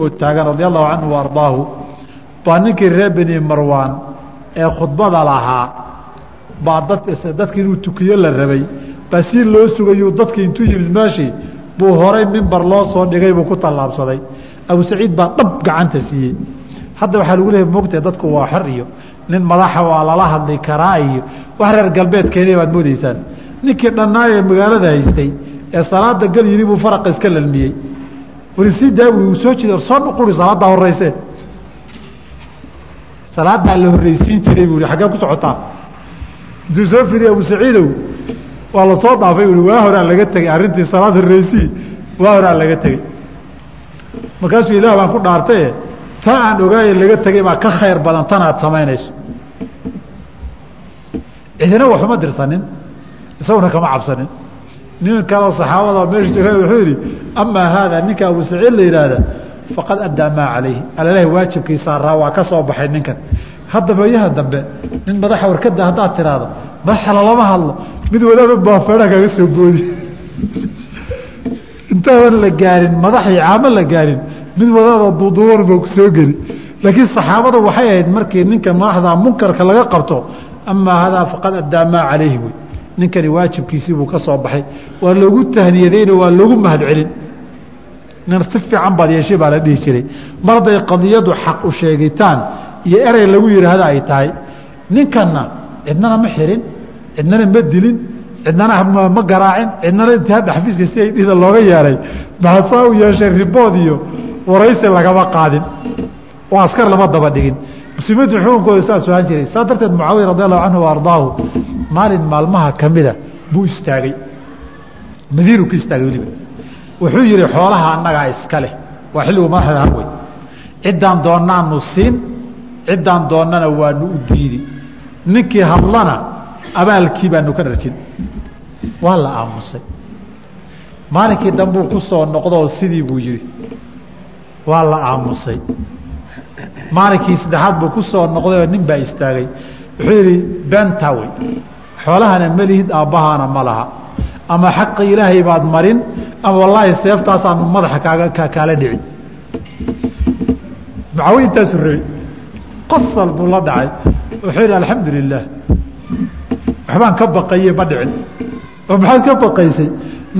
oo taagan radi allahu canhu ardaahu baa ninkii reer beni marwaan ee khudbada lahaa baa dad dadki inuu tukiyo la rabay baa si loo sugayuu dadki intuu yimid meeshii buu horay mimbar loo soo dhigay buu ku tallaabsaday. Abu saciid baa dhab gacanta siiyey. Hadda waxaa lagu leeyahy mogtae dadku waa xor iyo nin madaxa waa lala hadli karaa iyo wax reer galbeed keenay baad moodaysaan. Ninkii dhannaayee magaalada haystay ee salaada gal yidhi buu faraqa iska lalmiyey wari sii daawi uu soo jeeda soo nuquri salaaddaa horeyse salaadaa la horreysiin jiray buu i xaggee ku socotaa. Intuu soo firiy abu saciidow waa la soo dhaafay ui waa horaa laga tegey arrintii salaad horreysii waa horaa laga tegey. Markaasuu ilaah baan ku dhaartaye taa aan ogaaye laga tegay baa ka khayr badan tan aad samaynayso. Cidina waxuma dirsanin isaguna kama cabsanin nin kaleo saxaabada meesha jooga wuxuu yidhi amaa haada ninka abu saciid la yidhaahda faqad addaa maa calayhi. Alalahi waajibkiisaa raa waa ka soo baxay ninkan. Hadda bayaha dambe nin madaxa warkada haddaad tiraahdo madaxa lalama hadlo mid wadaaba baafeedha kaga soo boodi. Intaadan la gaarin madaxii caamo la gaarin mid wadaada duuduuban baa ku soo geli. Laakiin saxaabada waxay ahayd markii ninka madaxda munkarka laga qabto amaa hadaa faqad addaa maa calayhi wey ninkani waajibkiisii buu ka soo baxay. Waa loogu tahniyadeyno waa loogu mahad celin nin si fiican baad yeeshay baa la dhihi jiray. Mar hadday qadiyadu xaq u sheegitaan iyo erey lagu yidhaahda ay tahay. Ninkanna cidnana ma xirin cidnana ma dilin cidnana ma garaacin cidnana intihaadda xafiiska si ay dhida looga yeeray. Maxasaa u yeeshay ribood iyo waraysi lagama qaadin. Oo askar lama daba dhigin muslimiintu xukunkooda saas ahaan jiray. Saa darteed mucaawiya radi allahu canhu wa ardaahu maalin maalmaha ka mida buu istaagay. Madiinu ka istaagay weliba. Wuxuu yihi xoolaha annagaa iska leh. Waa xilligu madaxda harwey ciddaan doonaanu siin ciddaan doonnana waanu u diidi. Ninkii hadlana abaalkii baanu ka dharjin. Waa la aamusay. Maalinkii dambuu ku soo noqdoo sidii buu yihi waa la aamusay maalinkii saddexaad buu ku soo noqdayoo nin baa istaagay. Wuxuu yidhi bentawey xoolahana melihid aabbahaana ma laha. Ama xaqi ilaahay baad marin ama wallaahi seeftaasaanu madaxa kaaga kaala dhici mucaawiya intaasu rabi qasal buu la dhacay. Wuxuu yidhi alxamdu lilaah waxbaan ka baqaye ma dhicin. Oo maxaad ka baqaysay?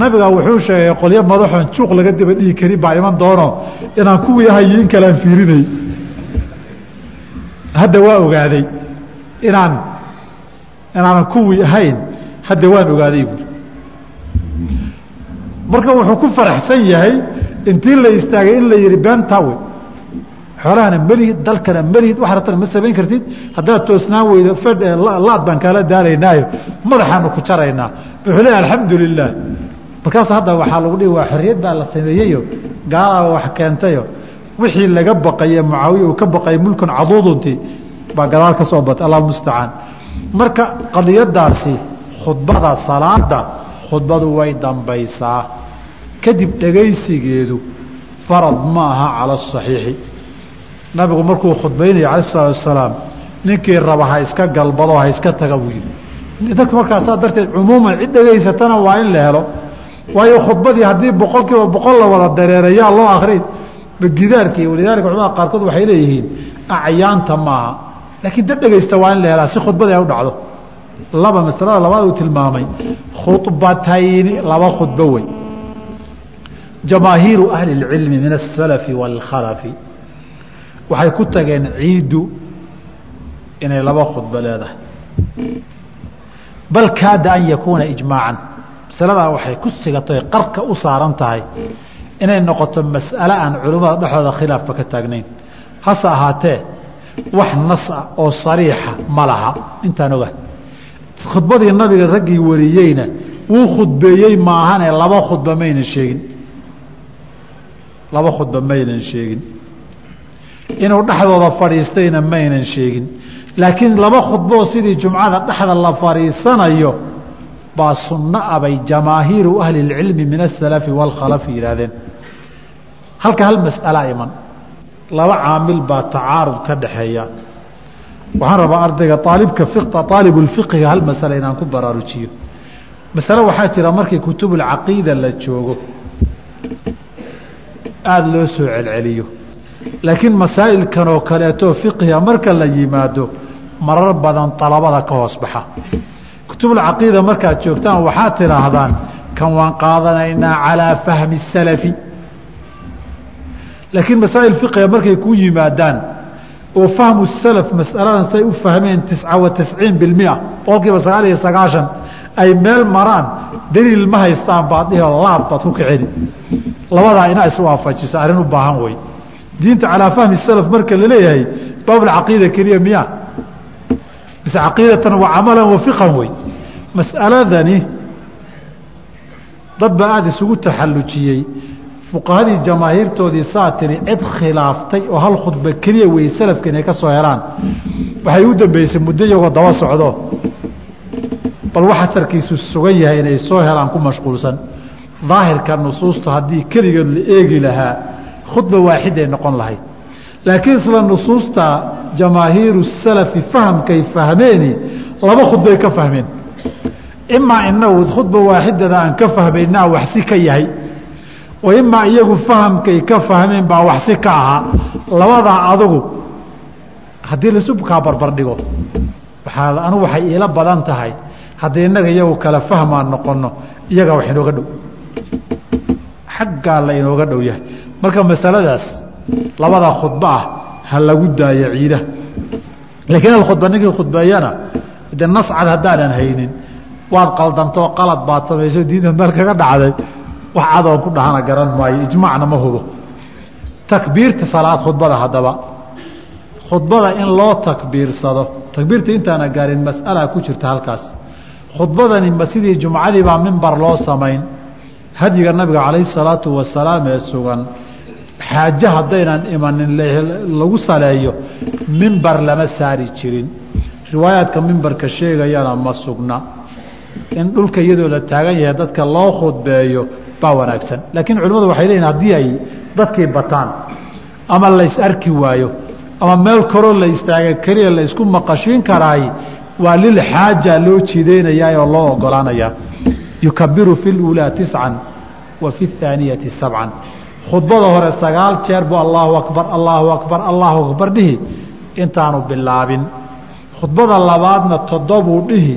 Nabigaa wuxuu sheegay qolyo madaxoon juuq laga daba dhihi karin baa iman doono. Inaan kuwii ahayo in kalean fiirinay hadda waa ogaaday inaan inaanan kuwii ahayn hadda waan ogaaday buuri marka wuxuu ku faraxsan yahay intii la istaagay in la yihi bentawe xoolahana melihid dalkana melihid wax ratana ma samayn kartid haddaad toosnaan weydo fed laad baan kaala daaraynaayo madaxaanu ku jaraynaa. Wuxuu leeya alxamdu lilah markaas hadda waxaa lagu dhihi waa xorriyad baa la sameeyeyo gaalaa wax keentayo wixii laga baqaye mucaawiya uu ka baqayay mulkun caduudunti baa gadaal ka soo batay allah mustacaan marka qadiyadaasi khudbada salaada khudbadu way dambaysaa. Kadib dhegaysigeedu farad ma aha cala asaxiixi nabigu markuu khudbaynaya cala salaatu wasalaam ninkii raba ha iska galbado ha iska taga buu yihi dadka markaasaa darteed cumuuman cid dhegaysatana waa in la helo. Waayo khudbadii haddii boqol boqol la wada dareerayaa loo akrin gidaarkii walidaalika culamada qaarkood waxay leeyihiin acyaanta maaha laakiin dad dhegaysta waa in la si khudbadii ay u dhacdo. Laba masalada labaad uu tilmaamay khubatayni laba khudbo wey jamaahiiru ahli اlcilmi min asalafi wاlkhalafi waxay ku tageen ciiddu inay laba khudbo leedahay. Bal kaada an yakuuna ijmaacan. Masaladaa waxay ku sigatoy qarka u saaran tahay inay noqoto mas'ale aan culimmada dhexdooda khilaafba ka taagnayn. Hase ahaatee wax nas ah oo sariixa ma laha. Intaan oga khudbadii nabiga raggii wariyeyna wuu khudbeeyey maahane laba khudba maynan sheegin. Laba khudba maynan sheegin. Inuu dhexdooda fadhiistayna maynan sheegin. Laakiin laba khudboo sidii jumcada dhexda la fadhiisanayo baa sunno ah bay jamaahiiru ahli اlcilmi min asalafi wاlkhalafi yihaahdeen halka hal mas'ala iman. Laba caamil baa tacaarud ka dhaxeeya. Waxaan rabaa ardayga aalibka aalibulfiqiga hal masale inaan ku baraarujiyo. Masale waxaa jira markii kutubulcaqiida la joogo. Aada loo soo celceliyo. Laakiin masaa'ilkan oo kaleeto fiqhiga marka la yimaado marar badan dalabada ka hoos baxa. Kutubulcaqiida markaad joogtaan waxaad tidhaahdaan kan waan qaadanaynaa calaa fahmi salafi laakiin masaa'il fiqiga markay ku yimaadaan oo fahmu salaf masaladan say u fahmeen tisca wa tisciin bilmia boqol kiiba sagaal iyo sagaashan ay meel maraan daliil ma haystaan baad dhihi laab baad ku kiceli labadaa inaa iswaafajisa arrin u baahan wey diinta calaa fahmi salaf marka la leeyahay baabulcaqiida keliya miya mise caqiidatan wa camalan wa fiqhan wey mas'aladani dad aada isugu taxallujiyey fuqahadii jamaahiirtoodii saa tiri cid khilaaftay oo hal khudba keliya wey salafka inay ka soo helaan. Waxay u dambeysay muddo iyagoo daba socdo. Bal wax asarkiisu sugan yahay inay soo helaan ku mashquulsan. Daahirka nusuusta haddii keligeed la eegi lahaa khudba waaxiday noqon lahayd. Laakiin isla nusuusta jamaahiiru salafi fahamkay fahmeeni laba khudbay ka fahmeen. Imaa inagu khudba waaxidada aan ka fahmaynaa waxsi ka yahay wa imaa iyagu fahamkay ka fahmeen baa waxsi ka ahaa labadaa adugu haddii lasubkaa barbardhigo waaa anugu waxay iila badan tahay haddii innaga iyagu kala fahmaan noqono iyagaa wax inooga dhow. Xaggaa la inooga dhow yahay. Marka masaladaas labada khudbo ah ha lagu daayo ciida. Laakiin alkhudba ninkii khudbeeyana de nascad haddaanan haynin waad qaldantoo qalad baad samayso diinta meel kaga dhacday wax cadoon ku dhahana garan maayo ijmaacna ma hubo. Takbiirta salaad khudbada haddaba khudbada in loo takbiirsado takbiirta intaana gaarin mas'alaa ku jirta halkaas. Khudbadani ma sidii jumcadii baa mimbar loo samayn. Hadyiga nabiga calayhi salaatu wasalaam ee sugan xaaje haddaynan imanin lagu saleeyo mimbar lama saari jirin. Riwaayaadka mimbarka sheegayana ma sugna. In dhulka iyadoo la taagan yahay dadka loo khudbeeyo baa wanaagsan. Laakiin culimmadu waxay leeyihiin haddii ay dadkii bataan ama lays arki waayo ama meel koroo la istaaga keliya la maqashiin karaay waa lilxaaja loo jiidaynayaa oo loo ogolaanayaa yukabiru fi اluulaa tiscan wa fi اthaaniyati sabcan khudbada hore sagaal jeer buu allaahu akbar allaahu akbar allaahu akbar dhihi intaanu bilaabin. Khudbada labaadna toddobuu dhihi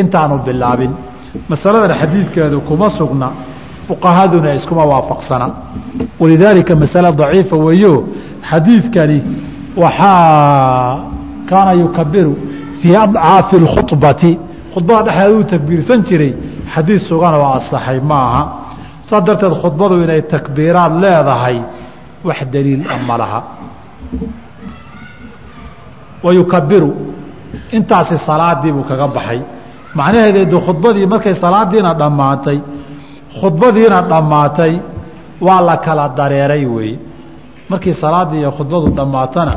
intaanu bilaabin. Masaladan xadiidkeedu kuma sugna fuqahaduna iskuma waafaqsana. Walidaalika masale daciifa weeyo. Xadiidkani waxaa kaana yukabiru fii adcaafi اkhubati khudbada dhexdeeda uu takbiirsan jiray xadiid sugan oo asaxay ma aha saas darteed khudbadu inay takbiiraad leedahay wax daliil a ma laha. Wa yukabiru intaasi salaadii buu kaga baxay. Macnaheedeedu khudbadii markay salaadiina dhammaatay khudbadiina dhammaatay waa la kala dareeray weeye markii salaaddii iyo khudbadu dhammaatana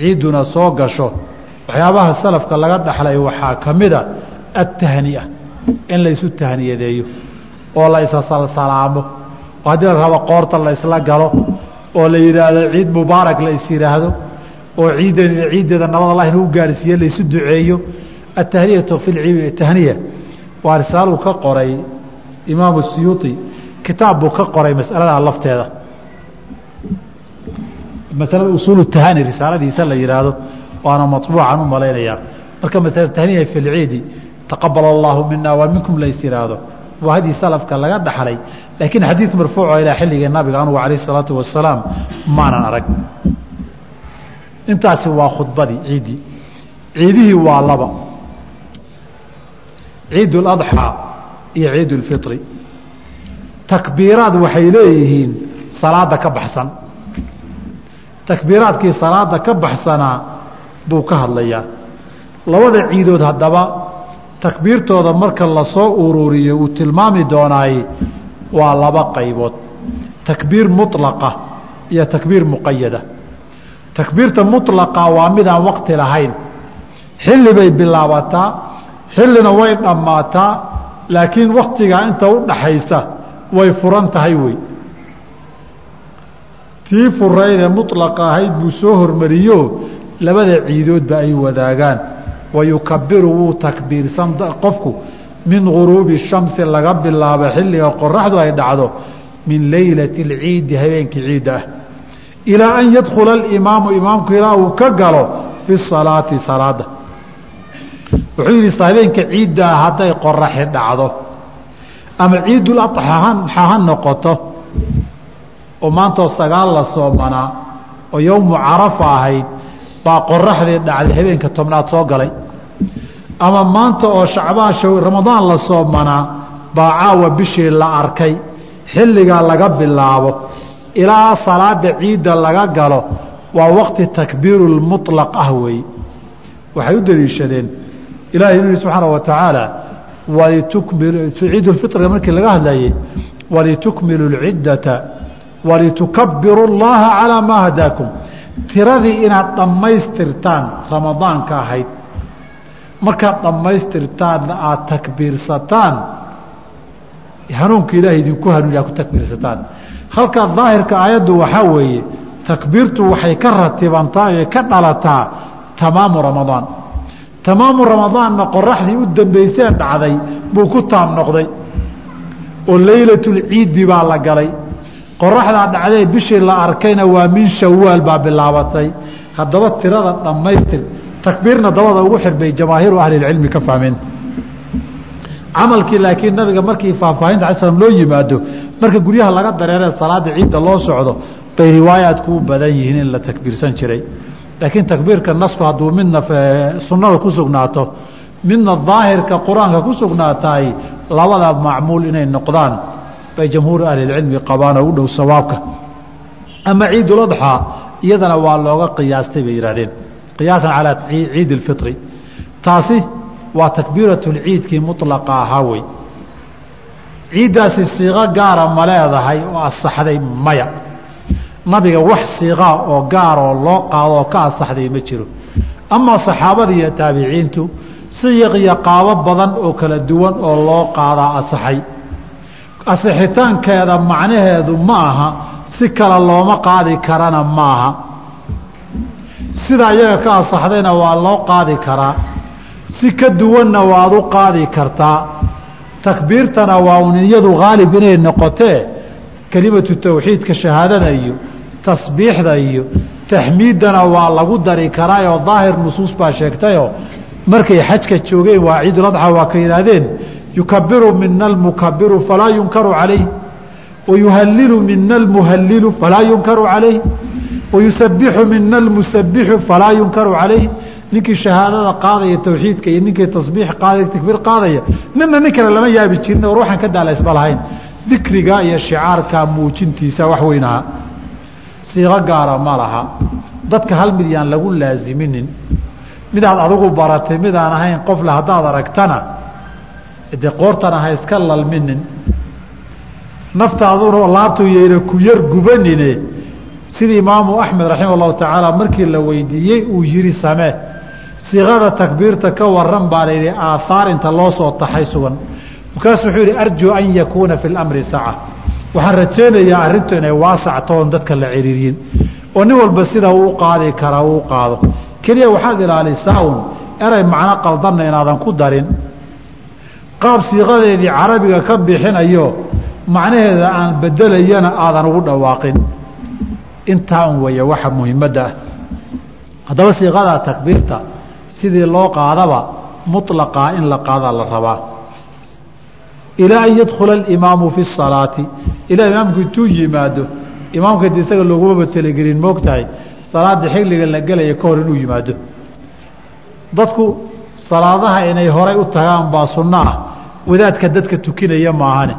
ciidduna soo gasho waxyaabaha salafka laga dhaxlay waxaa ka mida attahni'a in laysu tahniyadeeyo oo la isasalsalaamo oo haddii la rabo qoorta la galo oo la yidhaahdo ciid mubaarak la yidhaahdo oo ciiddan ciiddeeda nabad allah inuu gaarsiiye laysu duceeyo. Atahniyatu fi tahniya waa risaaluu ka qoray imaamu siyuuطi kitaab buu ka qoray masaladaa lafteeda masalada usuul tahani risaaladiisa la yihaahdo waana maطbuucan u malaynayaa marka masala tahniya fi lciidi taqabal allahu mina wa minkum lays yihaahdo waa hadii salafka laga dhaxlay laakiin xadiid marfuuco ilaa xilligii nabiga anugu alayh الsalaatu wasalaam maanan arag intaasi waa khudbadii ciiddii ciidihii waa laba ciid اladxaa iyo ciid اlfiri takbiiraad waxay leeyihiin salaada ka baxsan takbiiraadkii salaada ka baxsanaa buu ka hadlayaa labada ciidood haddaba takbiirtooda marka lasoo ururiyo uu tilmaami doonaay waa laba qaybood takbiir muطlaqa iyo takbiir muqayada takbiirta muطlaqa waa midaan waqti lahayn xilli bay bilaabataa xillina way dhammaataa laakiin waktigaa inta u dhaxaysa way furan tahay wey. Tii furaydee muطlaqa ahayd buu soo hormariyo labada ciidoodba ay wadaagaan. Wayukabiru wuu takbiirsan qofku min guruubi shamsi laga bilaabo xilliga qoraxdu ay dhacdo min leylati اlciidi habeenkii ciidda ah. Ilaa an yadkhula alimaamu imaamku ilaa uu ka galo fi salaati salaada wuxuu yidhi habeenka ciiddaa hadday qoraxi dhacdo ama ciidul adxa ha noqoto oo maantoo sagaal la soomanaa oo yowmu carafa ahayd baa qoraxdii dhacday habeenka tobnaad soo galay. Ama maanta oo shacbaan ramadaan la soomanaa baa caawa bishii la arkay xilligaa laga bilaabo ilaa salaada ciidda laga galo waa waqti takbiiru lmuطlaq ah weeye waxay u daliishadeen ilahay inuu yihi subxaana wa tacaala ciid lfitriga markii laga hadlayey walitukmilu lciddata walitukabiru اllaha calaa maa hadaakum. Tiradii inaad dhammaystirtaan ramadaanka ahayd markaad dhammaystirtaanna aada takbiirsataan hanuunka ilaahay idinku hanuuniya ku takbiirsataan. Halkaa daahirka aayaddu waxaa weeye takbiirtu waxay ka ratibantaa ee ka dhalataa tamaamu ramadaan tamaamu ramadaanna qoraxdii u dambayseen dhacday buu ku taam noqday. Oo leylatulciidi baa la galay. Qoraxdaa dhacdee bishii la arkayna waa min shawaal baa bilaabatay. Haddaba tirada dhammaystir takbiirna dabada ugu xirbay jamaahiiru ahlilcilmi ka fahmeen. Camalkii laakiin nabiga markii faahfaahinta ala slam loo yimaado marka guryaha laga dareeree salaada ciidda loo socdo bay riwaayaadku u badan yihiin in la takbiirsan jiray laakiin takbiirka nasku hadduu midna sunnada ku sugnaato midna daahirka qur'aanka ku sugnaataay labada macmuul inay noqdaan bay jamhuuru ahlilcilmi qabaan oo u dhow sawaabka. Ama ciiduladxaa iyadana waa looga qiyaastay bay yidhahdeen qiyaasan calaa ciid اlfitri taasi waa takbiiratulciidkii mulaqa ahaa wey. Ciiddaasi siiqo gaara ma leedahay oo asaxday maya nabiga wax siiqaa oo gaaroo loo qaado oo ka asaxday ma jiro. Amaa saxaabada iyo taabiciintu siyiq iyo qaabo badan oo kala duwan oo loo qaadaa asaxay asixitaankeeda macnaheedu ma aha si kale looma qaadi karana ma aha. Sida iyaga ka asaxdayna waa loo qaadi karaa si ka duwanna waad u qaadi kartaa. Takbiirtana waa un iyadu haalib inay noqotee kelimatu tawxiidka shahaadada iyo tasbiixda iyo taxmiiddana waa lagu dari karaayoo daahir nusuus baa sheegtayoo markay xajka joogeen waa ciiduladxa waa ka yidhaahdeen yukabiru mina almukabiru falaa yunkaru calayh wayuhalilu mina almuhalilu falaa yunkaru calayh wayusabixu mina almusabixu falaa yunkaru calayh. Ninkii shahaadada qaadaya tawxiidka iyo ninkii tasbiix qaadaya takbiir qaadaya nina nin kale lama yaabi jirin oo ruuxan ka daalaysma lahayn. Dikriga iyo shicaarka muujintiisa wax weynaha siiqo gaara ma laha. Dadka hal mid yaan lagu laasiminin midaad adigu baratay midaan ahayn qofle haddaad aragtana dee qoortana ha iska lalminin. Naftaaduna laabtu yayna ku yar gubanine. Sidii imaamu axmed raximah allahu tacaala markii la weydiiyey uu yihi samee siiqada takbiirta ka waran baa layidhi aahaar inta loo soo taxay sugan. Markaasuu wuxuu yihi arjuu an yakuuna fi lamri saca waxaan rajaynayaa arrintu inay waasacto oon dadka la ciriiriyin oo nin walba sida uu qaadi karaa uu qaado. Keliya waxaad ilaalisaa un eray macno qaldanna inaadan ku darin. Qaab siiqadeedii carabiga ka bixinayo macnaheeda aan bedelayana aadan ugu dhawaaqin. Intaa un weeye waxa muhimadda ah. Haddaba siiqada takbiirta sidii loo qaadaba muطlaqaa in la qaadaa la rabaa ilaa an yadkhula alimaamu fi salaati ilaa imaamku intuu yimaado imaamka de isaga loogumaba telegelin moogtahay salaada xilliga la gelaya ka hor inuu yimaado dadku salaadaha inay horay u tagaan baa sunno ah wadaadka dadka tukinaya maahane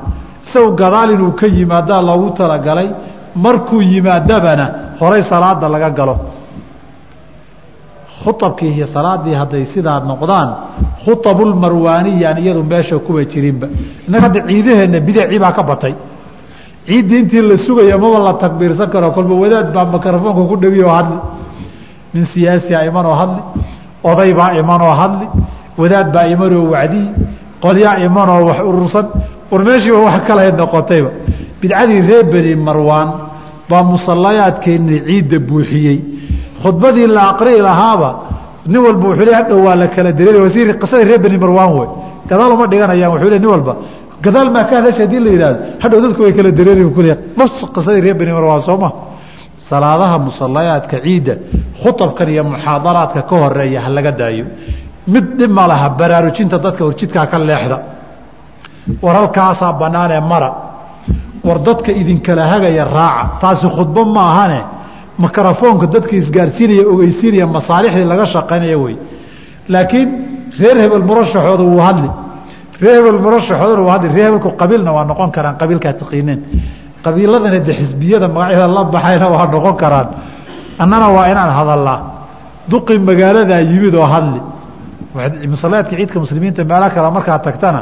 isagu gadaal inuu ka yimaadaa loogu talagalay markuu yimaadabana horay salaada laga galo khuabkii iyo salaadii hadday sidaa noqdaan khuabulmarwaaniyaan iyadu meesha kuwa jirinba. Innaga hadda ciidaheenna bidacii baa ka batay. Ciiddii intii la sugaya maba la takbiirsan karo kolba wadaad baa mikrofoonka ku dhegiyoo hadli. Nin siyaasiyaa imanoo hadli oday baa imanoo hadli wadaad baa imanoo wacdiyi qolyaa imanoo wax urursan war meeshiiba wax kale noqotayba. Bidcadii reer beni marwaan baa musallayaadkeennii ciidda buuxiyey khudbadii la aqrii lahaaba nin walba wuxuu le hadhow waa la kala dareer wasiir qisadii reer beni marwaan wey gadaal uma dhiganayaan wuxuu le nin walba. Gadaal maa ka hadasha haddii la yihahdo hadhow dadku way kala dareeri kule nafs qisadii reer beni marwaan sooma salaadaha musallayaadka ciidda khutabkan iyo muxaadaraadka ka horreeya ha laga daayo. Mid dhib ma laha baraarujinta dadka horjidkaa ka leexda. War halkaasaa bannaanee mara. War dadka idinkala hagaya raaca. Taasi khudbo ma ahane mikrofoonka dadka isgaarsiinaya ogeysiinaya masaalixdii laga shaqaynaya wey laakiin reer hebel murashaxooda wuu hadli. Reer hebel murashaxoodana wuu hadli. Reer hebelku qabiilna waa noqon karaan qabiilkaa taqiineen qabiiladana de xisbiyada magacyada la baxayna waa noqon karaan. Annana waa inaan hadalnaa duqi magaaladaa yimid oo hadli. Musalaadka ciidka muslimiinta meelo kale markaa tagtana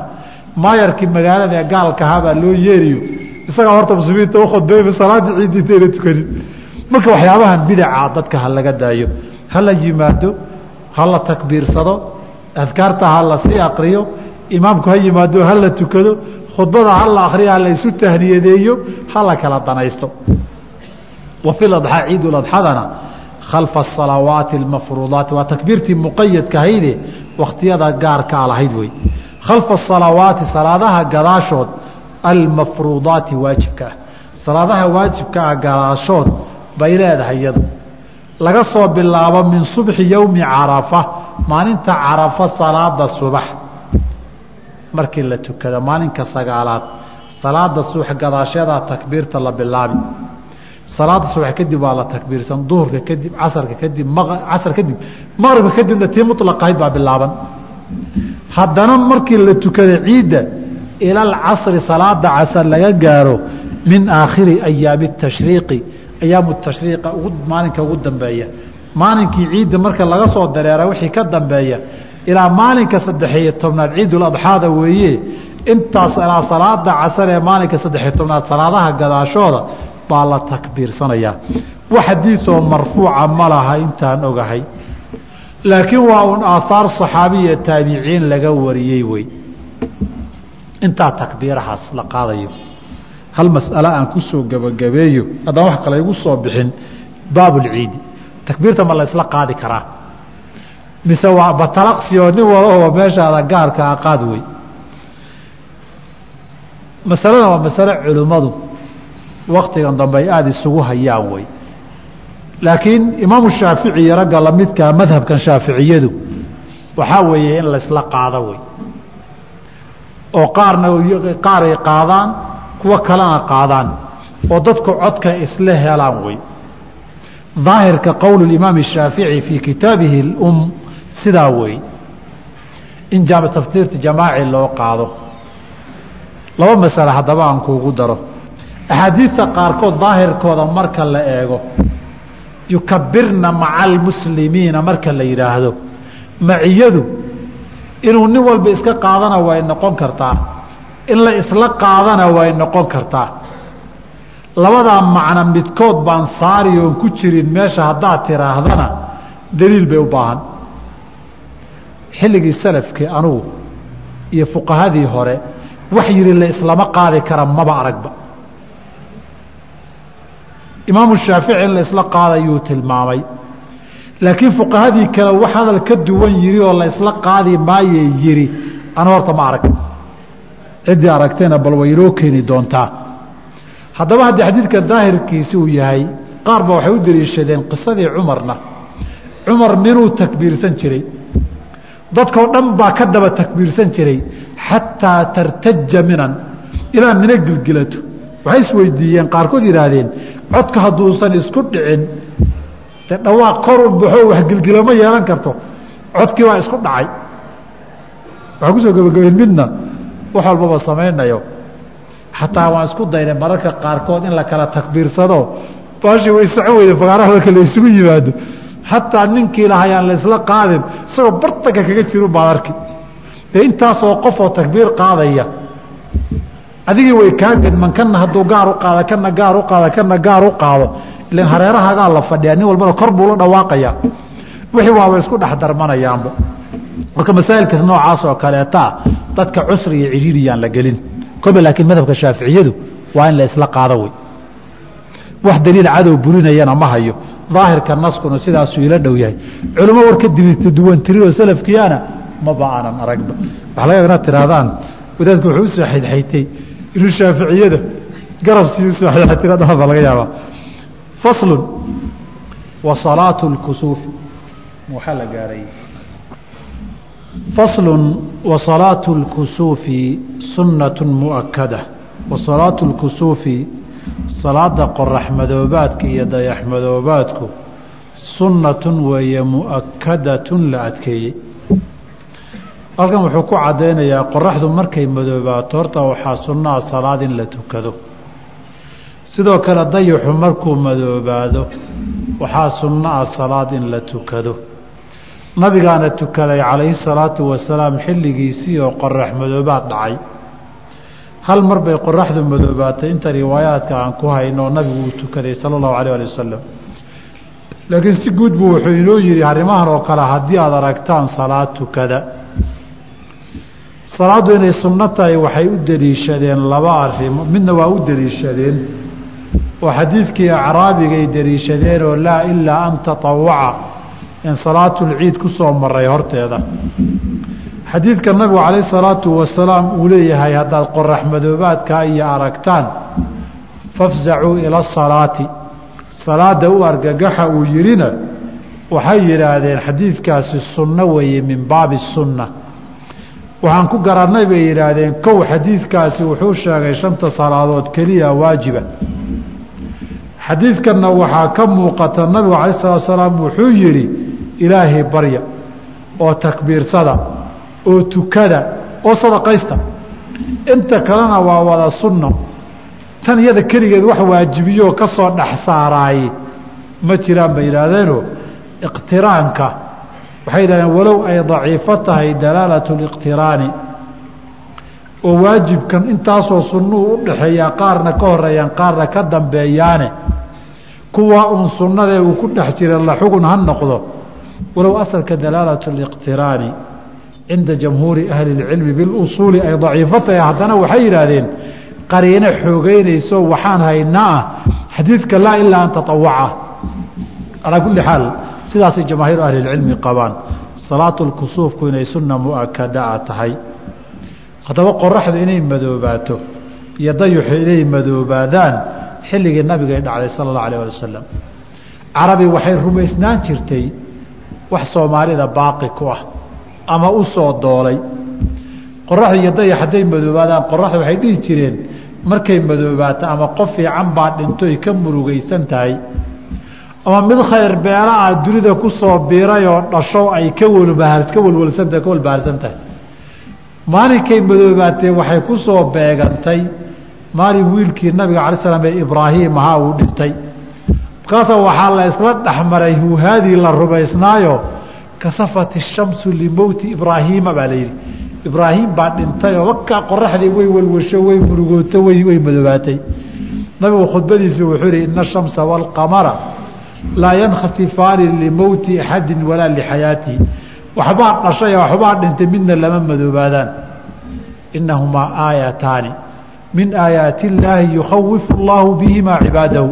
maayarkii magaalada ee gaalkahabaa loo yeeriyo. Isagaa horta muslimiinta ukhudbeyba salaada ciidda intayna tukanin marka waxyaabahan bidaca dadka ha laga daayo ha la yimaado ha la takbiirsado adkaarta ha la sii akriyo imaamku ha yimaado ha la tukado khudbada ha la akriyo ha la isu tahniyadeeyo ha la kala danaysto. Wa fi ladxaa ciiduladxadana khalfa asalawaati almafruudaati waa takbiirtii muqayadka ahayde wakhtiyada gaarkaa lahayd wey. Khalfa asalawaati salaadaha gadaashood almafruudaati waajibka ah. Salaadaha waajibka ah gadaashood bay leedahay iyadu. Laga soo bilaabo min subxi yowmi carafa maalinta carafa salaada subax. Markii la tukado maalinka sagaalaad salaada subax gadaasheedaa takbiirta la bilaabi salaada subax kadib waa la takbiirsan duhurka kadib casarka kadib casar kadib maqribka kadibna tii mulaqahayd baa bilaaban. Haddana markii la tukada ciidda ila alcasri salaada casar laga gaaro min aakhiri ayaami tashriiqi ayaamu tashriiqa maalinka ugu dambeeya. Maalinkii ciidda marka laga soo dareera wixii ka dambeeya ilaa maalinka saddexiyo tobnaad ciiduladxaada weeye intaas ilaa salaada casar ee maalinka saddexiyo tobnaad salaadaha gadaashooda baa la takbiirsanayaa. Wax xadiisoo marfuuca ma laha intaan ogahay. Laakiin waa un aahaar saxaabiya taabiciin laga wariyey wey. Intaa takbiirahaas la qaadayo hal mas'ale aan ku soo gebagabeeyo haddaan wax kale igu soo bixin baabulciidi takbiirta ma la isla qaadi karaa. Mise waa batalaqsi oo nin wadaoo meeshaada gaarka a qaad wey. Masaladana waa masale culimmadu waktigan dambe ay aada isugu hayaan wey. Laakiin imaamu shaafici iyo ragga lamidkaa madhabkan shaaficiyadu waxaa weeye in laysla qaado wey. Oo qaarna qaaray qaadaan kuwo kalena qaadaan oo dadku codka isla helaan wey daahirka qowl imaam الshaafiعي fii kitaabihi اlum sidaa wey in tafsiirta jamaaci loo qaado laba masale haddaba aan kuugu daro axaadiidta qaarkood daahirkooda marka la eego yukabirna maca almuslimiina marka la yidhaahdo maciyadu inuu nin walba iska qaadana way noqon kartaa in la isla qaadana way noqon kartaa. Labadaa macno midkood baan saari oon ku jirin meesha haddaad tiraahdana daliil bay u baahan. Xilligii salafkii anugu iyo fuqahadii hore wax yihi la islama qaadi kara maba aragba. Imaamu shaafici in la isla qaadayuu tilmaamay. Laakiin fuqahadii kale wax hadal ka duwan yiri oo la isla qaadi maaye yiri anu horta ma arag ciddii aragtayna bal way keeni doontaa. Haddaba haddii xadiidka daahirkiisi uu yahay qaar ba waxay u daliishadeen qisadii cumarna. Cumar minuu takbiirsan jiray. Dadkoo dhan baa ka daba takbiirsan jiray xataa tartaja minan. Ilaa mina gilgilato. Waxay isweydiiyeen qaarkood yidhaahdeen codka hadduusan isku dhicin. De dhawaaq kor u baxo wax gilgilama yeelan karto. Codkii baa isku dhacay. Waxaa ku soo gebagabeyn midna wax walbaba samaynayo. Xataa waan isku daynay mararka qaarkood in la kala takbiirsado. Baashii way socon weyda fagaaraha marka la isugu yimaado. Xataa ninkii lahayaan la isla qaadin isagoo bartanka kaga jiru baad arki. Dee intaasoo qofoo takbiir qaadaya adigii way kaa gedman kana hadduu gaar u qaado kana gaar u qaado kana gaar u qaado. Ilan hareerahagaa la fadhiyaa nin walbana kor buu la dhawaaqayaa. Wixii waaba isku dhex darmanayaanba marka masaa'ilkaas noocaas oo kaleetaa dadka cusri iyo cidhiiriyaan la gelin. Kolba laakiin madhabka shaaficiyadu waa in la qaado wey. Wax daliil cadow burinayana ma hayo. Daahirka naskuna sidaasuu ila dhow yahay. Culimo war ka duwan tirinoo salafkiyaana maba aanan aragba. Waxa laga inaad tihaahdaan wadaadku wuxuu u soo xaydxaytay inuu shaaficiyada garabsii u soo xaydxaytay baa laga yaabaa. Faslun wa salaatu lkusuufi waxaa la gaaray faslun wa salaatu lkusuufi sunnatu mu'akada wa salaatu lkusuufi salaada qorax madoobaadka iyo dayax madoobaadku sunnatun weeye mu'akadatun la adkeeyey halkan wuxuu ku caddaynayaa qoraxdu markay madoobaato horta waxaa sunnaha salaad in la tukado sidoo kale dayaxu markuu madoobaado waxaa sunnaha salaad in la tukado nabigaana tukaday calayhi salaatu wasalaam xilligiisii oo qorax madoobaad dhacay. Hal mar bay qoraxdu madoobaatay inta riwaayaadka aan ku hayno nabigu uu tukaday sala allahu alayh ali wasalam laakiin si guud buu wuxuu inoo yihi arrimahan oo kale haddii aada aragtaan salaad tukada. Salaaddu inay sunno tahay waxay u deliishadeen laba arrimo midna waa u deliishadeen. Oo xadiidkii acraabigay deliishadeen oo laa ilaa an tatawaca in salaatulciid ku soo maray horteeda. Xadiidka nabigu calayh salaatu wasalaam uu leeyahay haddaad qorax madoobaadkaa iyo aragtaan fafzacuu ila asalaati salaada u argagaxa uu yidhina waxay yidhaahdeen xadiidkaasi sunno weeye min baabi sunna. Waxaan ku garannay bay yidhaahdeen kow xadiidkaasi wuxuu sheegay shanta salaadood keliya waajiba. Xadiidkanna waxaa ka muuqata nabigu calayi salatu salaam wuxuu yidhi ilaahay barya oo takbiirsada oo tukada oo sadaqaysta. Inta kalena waa wada sunno. Tan iyada keligeed wax waajibiyooo ka soo dhex saaraaye ma jiraan bay yidhaahdeenoo iqtiraanka. Waxay yidhahdeen walow ay daciifo tahay dalaalatu liqtiraani oo waajibkan intaasoo sunnuu u dhaxeeyaa qaarna ka horeeyaan qaarna ka dambeeyaane. Kuwa uun sunnadee uu ku dhex jira la xugun ha noqdo walow asalka dalaalatu liqtiraani cinda jamhuuri ahli اlcilmi bilusuuli ay daciifo tahay haddana waxay yidhaahdeen qariino xoogeynayso waxaan haynaa ah xadiidka laa ilaa an tatawaca calaa kulli xaal sidaasay jamaahiiru ahli اlcilmi qabaan salaatu lkusuufku inay sunna mu'akadaa tahay haddaba qoraxdu inay madoobaato iyo dayuxu inay madoobaadaan xilligii nabigay dhacday sala اllahu alah ali wasalam carabi waxay rumaysnaan jirtay wax soomaalida baaqi ku ah ama u soo doolay. Qoraxda iyo dayax hadday madoobaadaan qoraxda waxay dhihi jireen markay madoobaato ama qof fiican baa dhintoy ka murugaysan tahay. Ama mid khayr beela ah dunida ku soo biiray oo dhasho ay ka walbaha ka walwalsantahay ka walbaharsan tahay. Maalinkay madoobaatee waxay ku soo beegantay maalin wiilkii nabiga cala slam ee ibraahim ahaa uu dhintay markaasa waxaa la isla dhexmaray huhaadii la rumaysnaayo kasafat ishamsu limowti ibraahiima baa la yidhi. Ibraahim baa dhintay oo wakaa qoraxdii way walwasho way murugooto way madoobaatay nabigu khudbadiisu wuxuu yihi ina ashamsa waalqamara laa yankhasifaani limowti axadi walaa lixayaatihi waxbaa dhashay waxbaa dhintay midna lama madoobaadaan inahumaa aayataani min aayaati illaahi yukhawifu allaahu bihimaa cibaadahu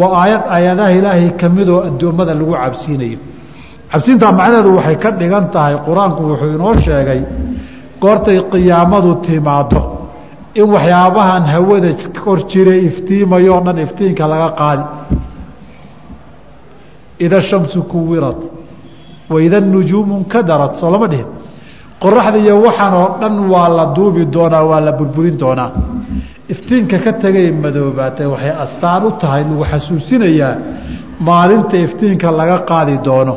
waa aayad aayadaha ilaahay ka midoo addoommada lagu cabsiinayo. Cabsiintaa macnaheedu waxay ka dhigan tahay qur'aanku wuxuu inoo sheegay goortay qiyaamadu timaado in waxyaabahan hawada kor jiray iftiimayoo dhan iftiinka laga qaadi. Ida shamsu kuwirad waida nujuumu nkadarat soo lama dhihin. Qoraxda iyo waxaan oo dhan waa la duubi doonaa waa la burburin doonaa iftiinka ka tegay madoobaatay waxay astaan u tahay lagu xasuusinayaa maalinta iftiinka laga qaadi doono.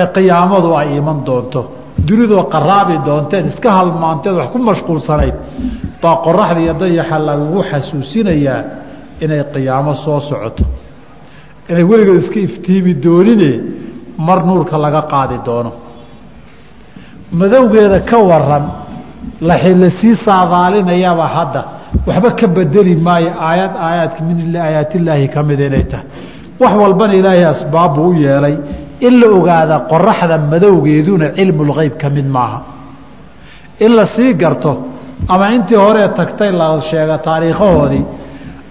Ee qiyaamadu ay iman doonto dunidoo qaraabi doonteed iska halmaanteed wax ku mashquulsanayd baa qoraxda iyo dayaxa lagugu xasuusinayaa inay qiyaamo soo socoto. Inay weligood iska iftiimi doonine mar nuurka laga qaadi doono madowgeeda ka waran la sii saadaalinayaba hadda waxba ka bedeli maayo aayad aayaadka min aayaatillaahi ka mida inay tahay. Wax walbana ilaahay asbaabbuu u yeelay in la ogaada qoraxda madowgeeduna cilmulgeyb ka mid maaha. In la sii garto ama intii horee tagtay la sheega taariikhahoodii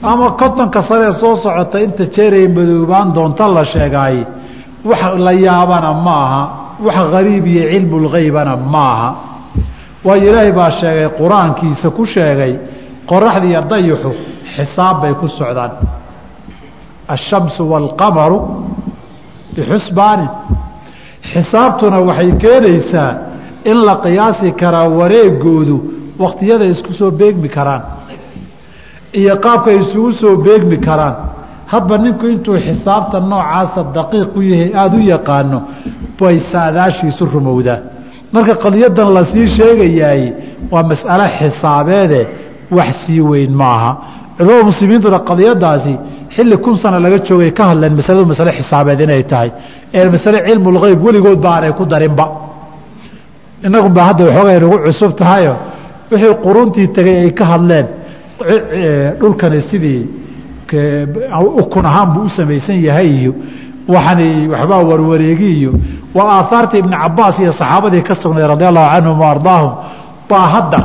ama kontonka sanee soo socota inta jeeray madoobaan doonta la sheegaaye wax la yaabana ma aha wax hariib iyo cilmu lgeybana maaha. Waayo ilaahay baa sheegay qur'aankiisa ku sheegay qoraxda iyo dayixu xisaab bay ku socdaan. Ashamsu waalqamaru bixusbaanin xisaabtuna waxay keenaysaa in la qiyaasi karaa wareegoodu wakhtiyada isku soo beegmi karaan iyo qaabka isugu soo beegmi karaan hadba ninku intuu xisaabta noocaasa daqiiq u yahay aada u yaqaano bay saadaashiisu rumowdaa marka qadiyadan la sii sheegayaay waa mas'alo xisaabeede wax sii weyn maaha. Culamada muslimiintuna qadiyadaasi xilli kun sano laga joogay ka hadleen masaladu masale xisaabeed inay tahay. Ee masale cilmulgeyb weligood ba aanay ku darinba. Inagunba hadda waxoogay nagu cusub tahayo. Wixii quruntii tegay ay ka hadleen dhulkani sidii ukun ahaan buu u samaysan yahay iyo waxani waxbaa warwareegi iyo waa aahaartii ibni cabaas iyo saxaabadii ka sugnay radi allahu canhum wa ardaahum baa hadda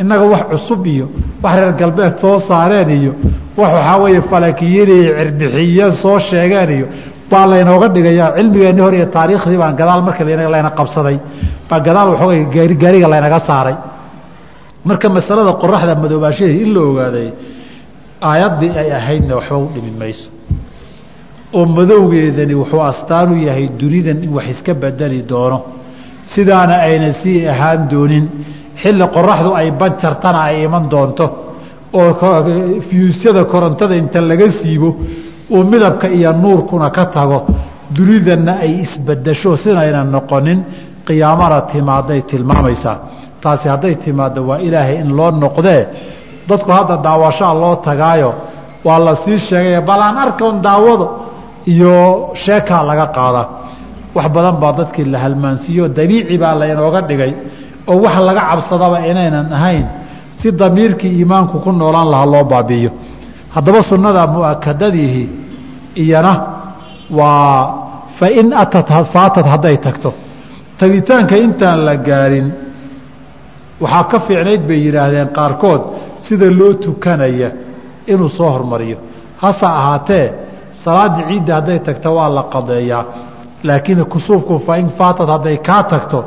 innaga wax cusub iyo wax reer galbeed soo saareen iyo wax waxaa weeye falakiyin iyo cirbixiye soo sheegeen iyo baa laynooga dhigayaa. Cilmigeenni hor iyo taariikhdii baan gadaal markii layna qabsaday baa gadaal waxoogay gaariga laynaga saaray. Marka masalada qoraxda madoobaashadeed in la ogaaday aayaddii ay ahaydna waxba u dhimi mayso. Oo madowgeedani wuxuu astaan u yahay dunidan in wax iska bedeli doono. Sidaana ayna sii ahaan doonin xilli qoraxdu ay banjartana ay iman doonto oo fiyuusyada korontada inta laga siibo oo midabka iyo nuurkuna ka tago dunidanna ay isbedesho sidayna noqonin qiyaamana timaaday tilmaamaysaa. Taasi hadday timaaddo waa ilaahay in loo noqdee dadku hadda daawashaa loo tagaayo waa la sii sheegay bal aan arkoon daawado iyo sheekaa laga qaadaa wax badan baa dadkii la halmaansiiyo dabiici baa laynooga dhigay oo wax laga cabsadaba inaynan ahayn si damiirkii iimaanku ku noolaan lahaa loo baabi'iyo haddaba sunnada mu'akadadiihi iyana waa fain atat faatad hadday tagto. Tagitaanka intaan la gaarin waxaa ka fiicnayd bay yidhaahdeen qaarkood sida loo tukanaya inuu soo hormariyo. Hase ahaatee salaaddii ciidda hadday tagto waa la qadeeyaa laakiin kusuufku fain faatad hadday kaa tagto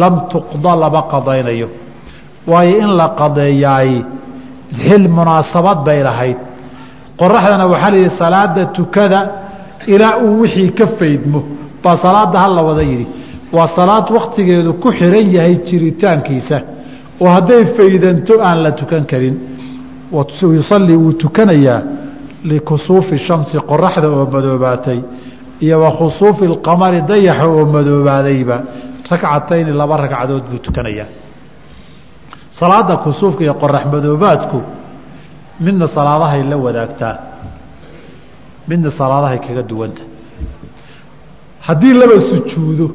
lam tuqda lama qadaynayo. Waayo in la qadeeyaay xil munaasabad bay lahayd. Qoraxdana waxaa layidhi salaada tukada ilaa uu wixii ka faydmo. Baa salaadda hala wada yidhi. Waa salaad wakhtigeedu ku xiran yahay jiritaankiisa oo hadday faydanto aan la tukan karin. Yusalii wuu tukanayaa likusuufi shamsi qoraxda oo madoobaatay iyo wa khusuufi dayaxa oo madoobaadayba ragcatayni laba ragcadood buu tukanayaa. Salaada kusuufka iyo qorax madoobaadku midna salaadahay la wadaagtaa midna salaadahay kaga duwanta. Haddii laba sujuudo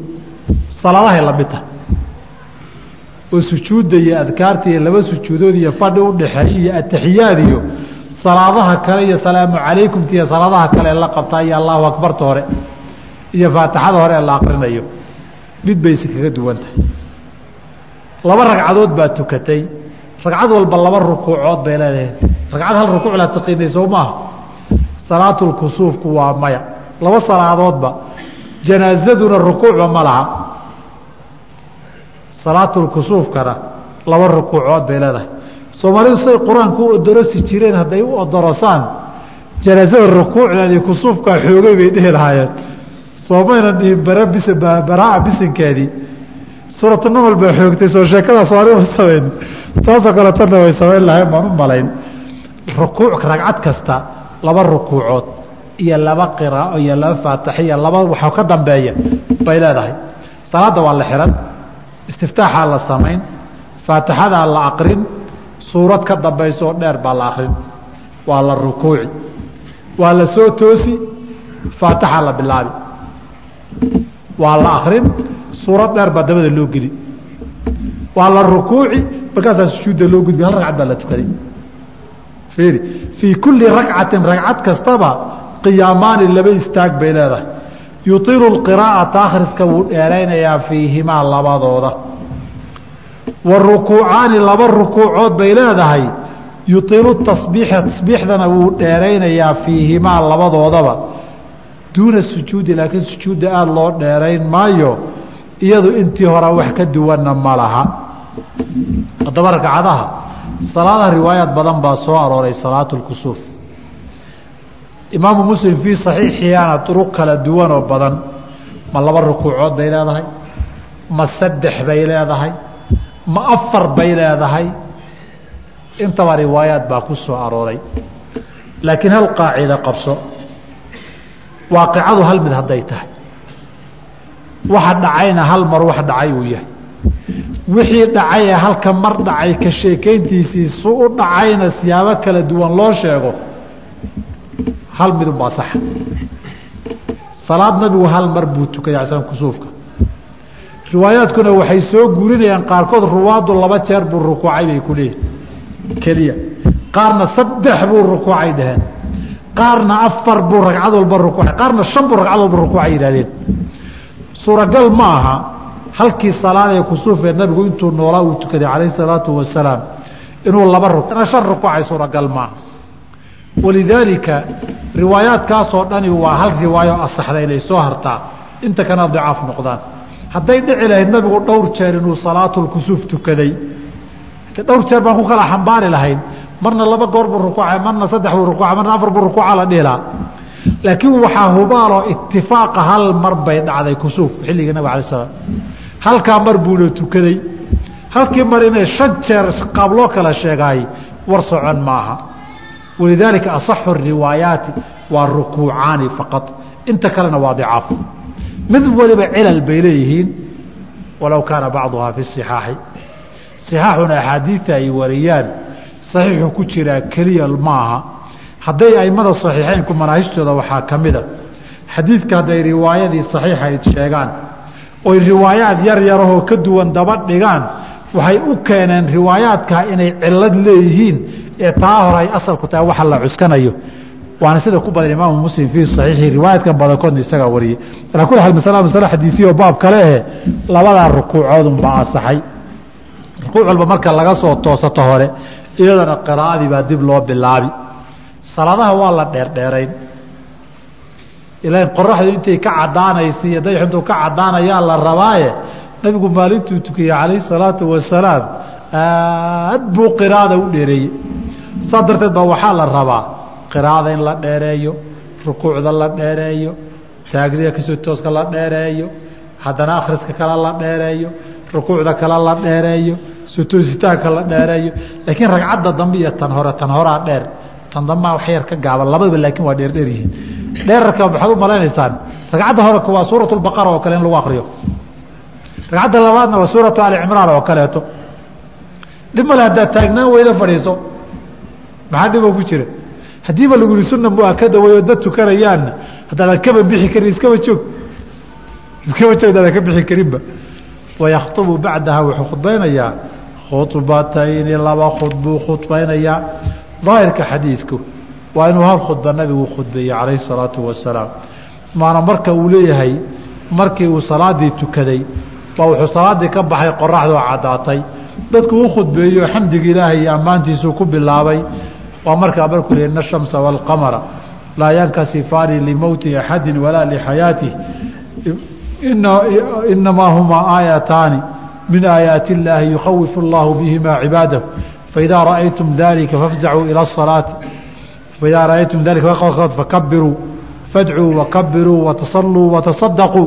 salaadahay la mid tahay oo sujuudda iyo adkaarta iyo laba sujuudood iyo fadhi udhaxeey iyo ataxiyaad iyo salaadaha kale iyo salaamu calaykumta iyo salaadaha kale la qabtaa iyo allahu akbarta hore iyo faatixada hore la akrinayo mid bayse kaga duwan tahay. Laba ragcadood baa tukatay. Ragcad walba laba rukuucood bay leedahay. Ragcad hal rukuuc la taqiinay maaha? Salaatulkusuufku waa maya. Laba salaadoodba janaazaduna rukuucba ma laha salaatulkusuufkana laba rukuucood bay leedahay. Soomaalidu siday qur'aanka u odorosi jireen hadday u odorosaan janaazada rukuucdeedii kusuufkaa xoogay bay dhihi lahaayeen. Soomayna dhihin bara bis baraa bisinkeedii suuratu namal baa xoogtay soo sheekadaas waanima samayn taasoo kale tanna way samayn lahayn baan u malayn. Rukuuc ragcad kasta laba rukuucood iyo laba qiraao iyo laba faatixiya laba waxa ka dambeeya bay leedahay. Salaadda waa la xihan istiftaaxaa la samayn faatixadaa la aqrin suurad ka dambayso oo dheer baa la akrin waa la rukuuci waa la soo toosi faatixaa la bilaabi. Waa la akrin suurad dheer baa dabada loo geli. Waa la rukuuci markaasaa sujuudda loo gudbi hal ragcad baa la tukaday fiiri fii kulli ragcatin ragcad kastaba qiyaamaani laba istaag bay leedahay yuilu qiraa'ata akhriska wuu dheeraynayaa fiihimaa labadooda. Wa rukuucaani laba rukuucood bay leedahay yuilu tasbiixa tasbiixdana wuu dheeraynayaa fiihimaa labadoodaba. Duuna sujuudi laakiin sujuudda aada loo dheerayn maayo iyadu intii hore wax ka duwanna ma laha. Haddaba ragcadaha salaadaha riwaayaad badan baa soo arooray salaatu lkusuuf imaamu muslim fii saxiixiyaana duruq kala duwan oo badan. Ma laba rukuucood bay leedahay ma saddex bay leedahay ma afar bay leedahay. Intaba riwaayaad baa ku soo arooray. Laakiin hal qaacida qabso. Waaqicadu hal mid hadday tahay. Waxa dhacayna hal mar wax dhacay uu yahay. Wixii dhacay ee halka mar dhacay ka sheekayntiisii su u dhacayna siyaabo kala duwan loo sheego hal midunbaa saxa salaad nabigu hal mar buu tukaday asan kusuufka. Riwaayaadkuna waxay soo guurinayaan qaarkood ruwaadu laba jeer buu rukuucay bay ku leeyihiin keliya. Qaarna saddex buu rukuucay dhaheen. Qaarna afar buu ragcad walba rukuucay. Qaarna shan buu ragcad walba rukuucay yidhahdeen suuragal ma aha halkii salaad ee kusuufee nabigu intuu noolaa uu tukaday calayhi salaatu wasalaam inuu laba shan rukuucay suuragal maaha walidaalika riwaayaadkaasoo dhani waa hal riwaayo asaxda inay soo hartaa inta kana dicaaf noqdaan hadday dhici lahayd nabigu dhowr jeer inuu salaatulkusuuf tukaday dhowr jeer baan ku kala xambaari lahayn marna laba goor buu rukuucay marna saddex buu rukuucay marna afar buu rukuuca la dhihilaa laakiin waxaa hubaaloo itifaaqa hal mar bay dhacday kusuuf xilligii nabig alay slam halkaa mar buuna tukaday halkii mar inay shan jeer qaab kala sheegaay war socon maaha walidaalika asaxu riwaayaati waa rukuucaani faqad inta kalena waa dicaaf mid waliba cilal bay leeyihiin walow kaana bacduhaa fi sixaaxi sixaaxuna axaadiida ay wariyaan saxiixu ku jiraa keliya maaha hadday aimada saxiixeynku manaahijtooda waxaa ka mida xadiidka hadday riwaayadii saxiixayd sheegaan oy riwaayaad yar yarahoo ka duwan daba dhigaan waxay u keeneen riwaayaadkaa inay cilad leeyihiin ee taa hore ay asalku tahay waxa la cuskanayo. Waana sida ku badan imaamu muslim fii saxiixi riwaayadkan badankoodna isagaa wariyey. Alaa kuli xaal masala xadiisiyo baab kale ehe labadaa rukuucoodunbaa asaxay rukuuc walba marka laga soo toosato hore iyadana qiraa'adii baa dib loo bilaabi. Salaadaha waa la dheerdheerayn. Ilan qoraxdu intay ka cadaanaysa iyo dayax intuu ka cadaanayaa la rabaaye nabigu maalintuu tukiyey calayhi salaatu wasalaam aad buu qiraada u dheereeyey saas darteed baa waxaa la rabaa qiraada in la dheereeyo rukuucda la dheereeyo taagriga ka soo tooska la dheereeyo haddana akhriska kale la dheereeyo rukuucda kale la dheereeyo sutoositaanka la dheereeyo. Laakiin ragcadda dambe iyo tan hore tan horaa dheer tan dambaa wax yar ka gaaban labadaba laakiin waa dheerdheer yihiin. Dheerarka waxaad u malaynaysaan ragcadda horeka waa suurat lbaqara oo kale in lagu akriyo ragcadda labaadna waa suuratu ali cimraan oo kaleeto. Dhib male haddaad taagnaan weyda fadhiiso maxaa dhiboo ku jira. Haddiiba lagu yihi sunan bua ka dad tukanayaanna haddaadan kaba bixi karin iskaba joog iskaba joog hadaadan ka bixi karinba wayakhubu bacdaha wuxuu khudbaynayaa. Khudbatayni laba khudbuu khudbaynayaa. Daahirka xadiidku waa inuu hal khudba nabigu khudbeeyey calayhi salaatu wasalaam maana marka uu leeyahay markii uu salaadii tukaday baa wuxuu salaaddii ka baxay qoraxdoo caddaatay. Dadku u khudbeeyo xamdiga ilaahay iyo ammaantiisuu ku bilaabay waa markaa markuu yihi ina الshamsa wاlqamara laa yankasifaani limowti axadi walaa lixayaatih inamaa humaa aayataani min aayaati اllaahi yukhawifu اllahu bihima cibaadahu faidaa raأaytum dalika fafzacuu ilى الصalaati faidaa raأaytum dalika fakabiruu fadcuu wakabiruu watasaluu wataصadaquu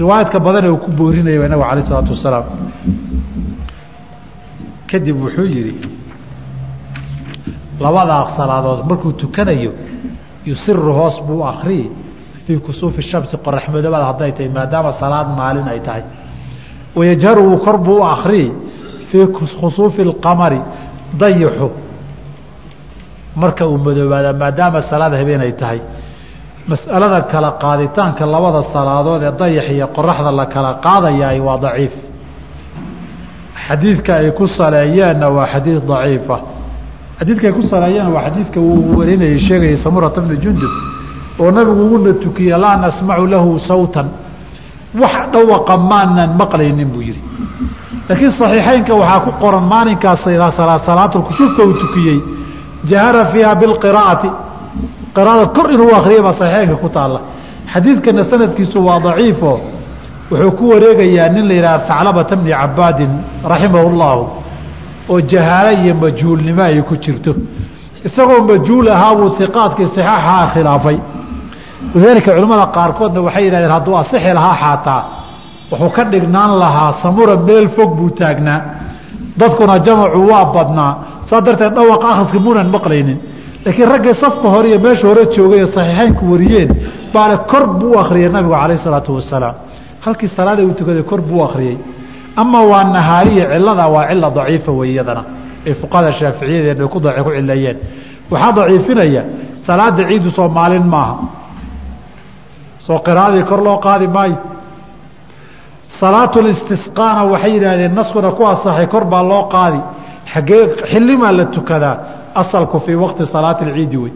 riwaayadka badan ee uu ku boorinaya nabiga alayه الsalaatu wasalaam kadib wuxuu yihi labadaa salaadood markuu tukanayo yusiru hoos buu akriyi fii kusuufi shamsi qoraxmadoobaad hadday tahay maadaama salaad maalin ay tahay. Wayajharu kor buu u akriyi fii khusuufi اlqamari dayaxu marka uu madoobaada maadaama salaad habeen ay tahay. Mas'alada kala qaaditaanka labada salaadood ee dayax iyo qoraxda la kala qaadayaay waa daciif. Xadiidka ay ku saleeyeenna waa xadiid daciifa xadiidkay ku saleeyeen waa xadiidka uu warinayay sheegayay samurata bna jundub oo nabigu una tukiye laa nasmacu lahu sawtan. Wax dhawaqa maanan maqlaynin buu yihi laakiin صaxiixeynka waxaa ku qoran maalinkaas salaatulkusuufka uu tukiyey jahara fiiha biqiraati qiraada kor inuu akriyay baa saxiixeynka ku taalla. Xadiidkana sanadkiisu waa daciifo. Wuxuu ku wareegayaa nin la yidhaha haclabata bni cabaadin raximah اllahu oo jahaalo iyo majhuulnimo ay ku jirto. Isagoo majhuul ahaa buu iqaadkii saxaaxaa khilaafay. Walidaalika culimmada qaarkoodna waxay yidhahdeen hadduu asixi lahaa xaataa wuxuu ka dhignaan lahaa samura meel fog buu taagnaa. Dadkuna jamacu waa badnaa. Saa darteed dhawaqa akhriska munan maqlaynin. Laakiin raggii safka hore iyo meesha hore joogay saxiixeynku wariyeen baale kor buu u nabigu calayh isalaatu wasalaam. Halkii salaada uu tukaday kor buu akhriyey ama waa nahaariya cilada waa cila daciifa wey iyadana. Ee fuqahada shaaficiyadeen ay ku cileeyeen waxaa daciifinaya salaada ciidu soo maalin maaha. Soo qiraadii kor loo qaadi maayo. Salaatulistisqaana waxay yidhaahdeen naskuna ku asaxay kor baa loo qaadi. Xagee xilimaa la tukadaa? Asalku fii waqti salaati alciidi wey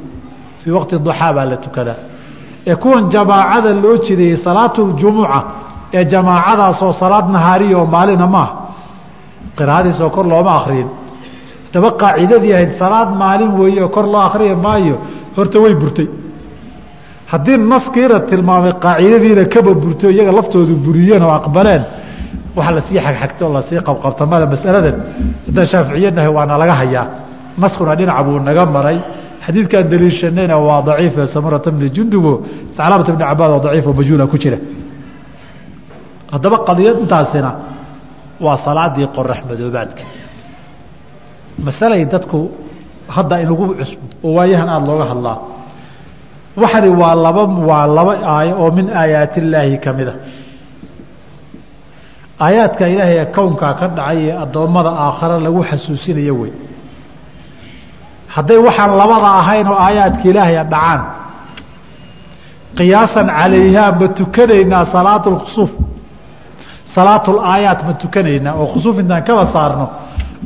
fii waqti duxaa baa la tukadaa. Ee kuwan jamaacada loo jideeyey salaatuljumuca ee jamaacadaasoo salaad nahaariya oo maalina maaha qiraadiisoo kor looma akriyin haddaba qaacidadii ahayd salaad maalin weeye oo kor loo akriya maayo horta way burtay. Haddii naskiina tilmaamay qaacidadiina kaba burto iyaga laftoodu buriyeen oo aqbaleen waxa la sii xagxagta oo la sii qabqabta mada masaladan. Haddaan shaaficiyanahay waana laga hayaa. Naskuna dhinaca buu naga maray. Xadiidkaan daliishanayna waa daciif samurata bni jundubo saclaabata bni cabaad oo daciif oo majhuula ku jira haddaba qadiyad intaasina waa salaadii qorax madoobaadka. Masalay dadku hadda inagu cusbo oo waayahan aada looga hadlaa. Waxani waa laba waa laba aayo oo min aayaat illaahi ka mid a. Aayaadka ilaahay ee kownkaa ka dhacay ee addoommada aakhare lagu xasuusinayo wey. Hadday waxaan labada ahayn oo aayaadka ilaahay dhacaan qiyaasan calayhaa ma tukanaynaa salaatu lkhusuuf salaatul aayaat ma tukanaynaa oo khusuuf intaan kaba saarno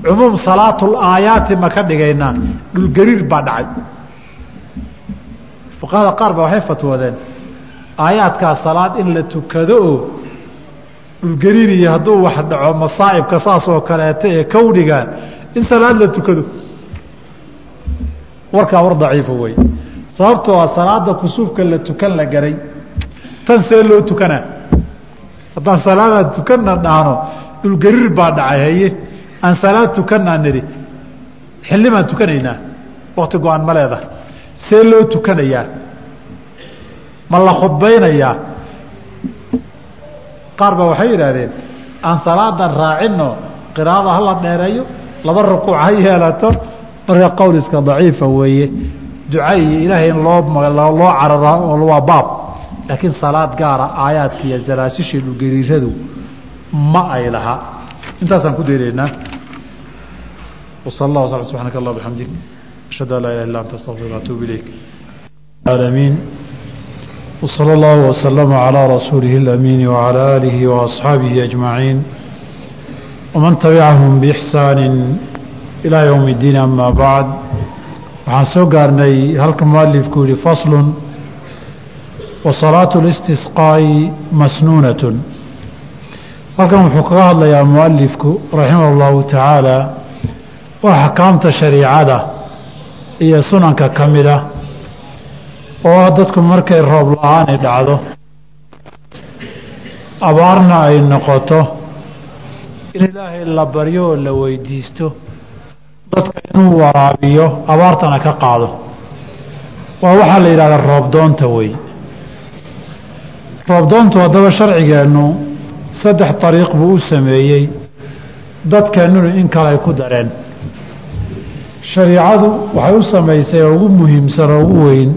cumuum salaatul aayaati ma ka dhigaynaa dhulgariir baa dhacay. Fuqahada qaar ba waxay fatwoodeen aayaadkaa salaad in la tukado oo dhulgariiriyo hadduu wax dhaco masaa'ibka saas oo kaleeta ee kowniga in salaad la tukado. Warkaa war daciifa wey sababtoo a salaada kusuufka la tukan la garay tan see loo tukanaa haddaan salaadaan tukanna dhahno dhulgariir baa dhacay haye? Aan salaad tukanaa nidhi xillimaan tukanaynaa wakti go'aan ma leedahay. See loo tukanayaa ma la khudbaynayaa? Qaar ba waxay yidhaahdeen aan salaadan raacino qiraada hala dheereeyo laba rukuuc ha yeelato marka qowl iska daciifa weeye. Duca iyo ilaahay in loo loo carara waa baab laakiin salaad gaara aayaadka iyo zalaasishii dhulgariiradu ma ay laha intaasaan ku daynaynaa وصلى الله وسلم سبحانك الله وبحمدك أشهد أن لا إله إلا أنت أستغفرك وأتوب إليك العالمين وصلى الله وسلم على رسوله الأمين وعلى آله وأصحابه أجمعين ومن تبعهم بإحسان إلى يوم الدين أما بعد waxaan soo gaarnay halka mualifku yihi fasl وصلاaة الاstisqاaءi masnuunaة halkan wuxuu kaga hadlayaa mualifku raximah الlahu taعaalى waa axkaamta shariicada iyo sunanka ka mida oo dadku markay roob la-aani dhacdo abaarna ay noqoto in ilaahay la baryo oo la weydiisto dadka inuu waraabiyo abaartana ka qaado waa waxaa la yidhahdaa roobdoonta wey roobdoontu haddaba sharcigeennu saddex dariiq buu u sameeyey dadkeennunu in kale ay ku dareen. Shariicadu waxay u samaysay oo ugu muhiimsan oo ugu weyn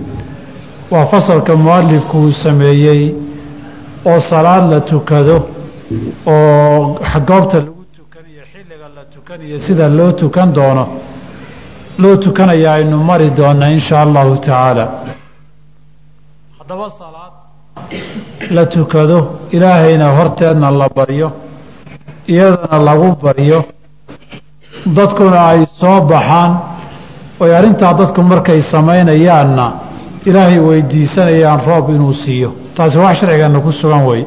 waa fasalka mualifku uu sameeyey oo salaad la tukado oo goobta lagu tukaniyo xilliga la tukaniyo sida loo tukan doono loo tukanaya aynu mari doonaa in shaa allahu tacaala. Haddaba salaad la tukado ilaahayna horteedna la baryo iyadana lagu baryo dadkuna ay soo baxaan oy arrintaa dadku markay samaynayaanna ilaahay weydiisanayaan roob inuu siiyo. Taasi wax sharcigeenna ku sugan wey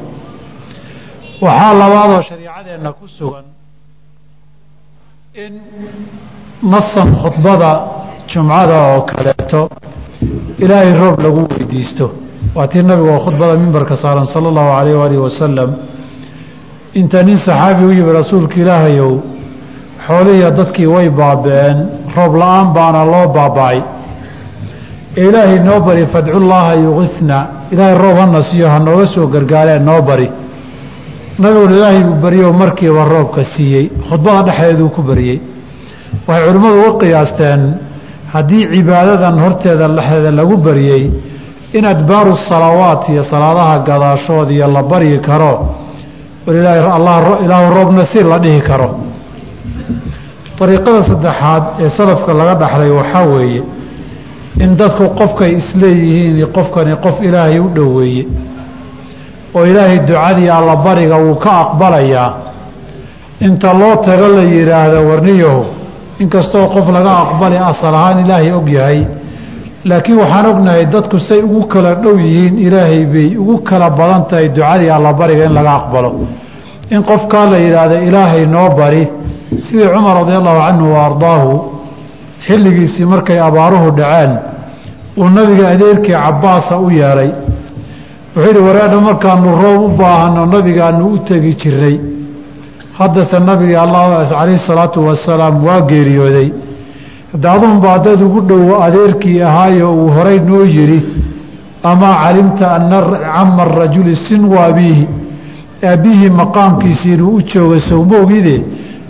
waxaa labaadoo shariicadeenna ku sugan in nasan khudbada jumcada oo kaleeto ilaahay roob lagu weydiisto waa tii nabigu oo khudbada mimbarka saaran sala allahu calayh waalihi wasalam inta nin saxaabi u yimi rasuulka ilaahayow xoolihiiya dadkii way baaba'een roob la'aan baana loo baaba'ay. Ee ilaahay noo bari fadcullaaha yuqisna. Ilaahay roob hana siiyo ha nooga soo gargaareen noo bari. Nabiguna ilaahay buu bariyoo markiiba roobka siiyey. Khudbada dhexdeeduu ku bariyey. Waxay culimmadu uga qiyaasteen haddii cibaadadan horteeda dhexdeeda lagu bariyey in adbaaru salawaat iyo salaadaha gadaashood iyo la baryi karo ilaahu roobna si la dhihi karo. Ariiqada saddexaad ee salafka laga dhaxlay waxaa weeye in dadku qofkay isleeyihiin qofkani qof ilaahay u dhoweeye oo ilaahay ducadii allabariga wuu ka aqbalayaa inta loo tago la yidhaahdo warniyaho inkastoo qof laga aqbali asal ahaan ilaahay og yahay laakiin waxaan ognahay dadku say ugu kala dhow yihiin ilaahay bay ugu kala badan tahay ducadii allabariga in laga aqbalo. In qofkaa la yidhaahdo ilaahay noo bari sidii cumar radi allahu canhu wa ardaahu xilligiisii markay abaaruhu dhaceen uu nabiga adeerkii cabbaasa u yeedhay wuxuu yidhi wareedha markaanu roob u baahano nabigaanu u tegi jiray haddase nabigii allah calayhi salaatu wasalaam waa geeriyooday hadda adunbaa dad ugu dhowo adeerkii ahaayo uu horay noo yidhi amaa calimta ana cama rajuli sinwa abiihi aabbihii maqaamkiisii inuu u jooga sowmoogide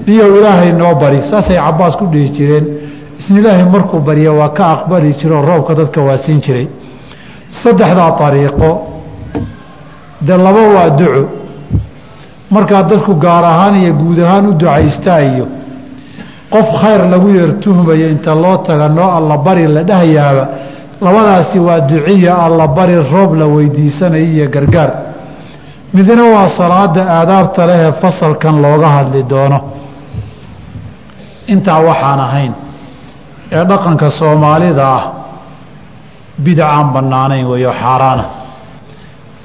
niyow ilaahay noo bari. Saasay cabbaas ku dhihi jireen isna ilaahay markuu barya waa ka aqbali jiroo roobka dadka waa siin jiray. Saddexdaa ariiqo dee laba waa duco. Markaa dadku gaar ahaan iyo guud ahaan u ducaystaa iyo qof khayr lagu yeertuhmayo inta loo taga noo allabari la dhahayaaba labadaasi waa duciya allabari roob la weydiisanayo iyo gargaar. Midna waa salaada aadaabta lehee fasalkan looga hadli doono. Intaa waxaan ahayn ee dhaqanka soomaalida ah bidac aan bannaanayn weeyo xaaraana.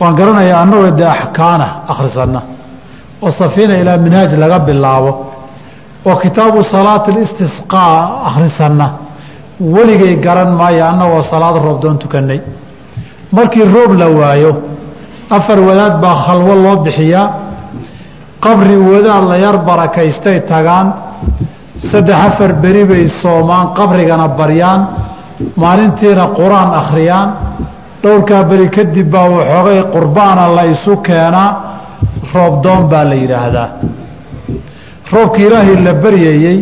Waan garanayaa annagoo dee axkaana akhrisanna oo safiina ilaa minhaaj laga bilaabo oo kitaabu salaati alistisqaa akhrisanna weligay garan maayo annagoo salaad roob doon tukannay. Markii roob la waayo afar wadaad baa khalwo loo bixiyaa qabri wadaad la yar barakaystay tagaan. Saddex afar beri bay soomaan qabrigana baryaan. Maalintiina qur'aan akhriyaan. Dhowrkaa beri kadib baa waxoogay qurbaana la isu keenaa. Roobdoon baa la yidhaahdaa roobkii ilaahay la baryayey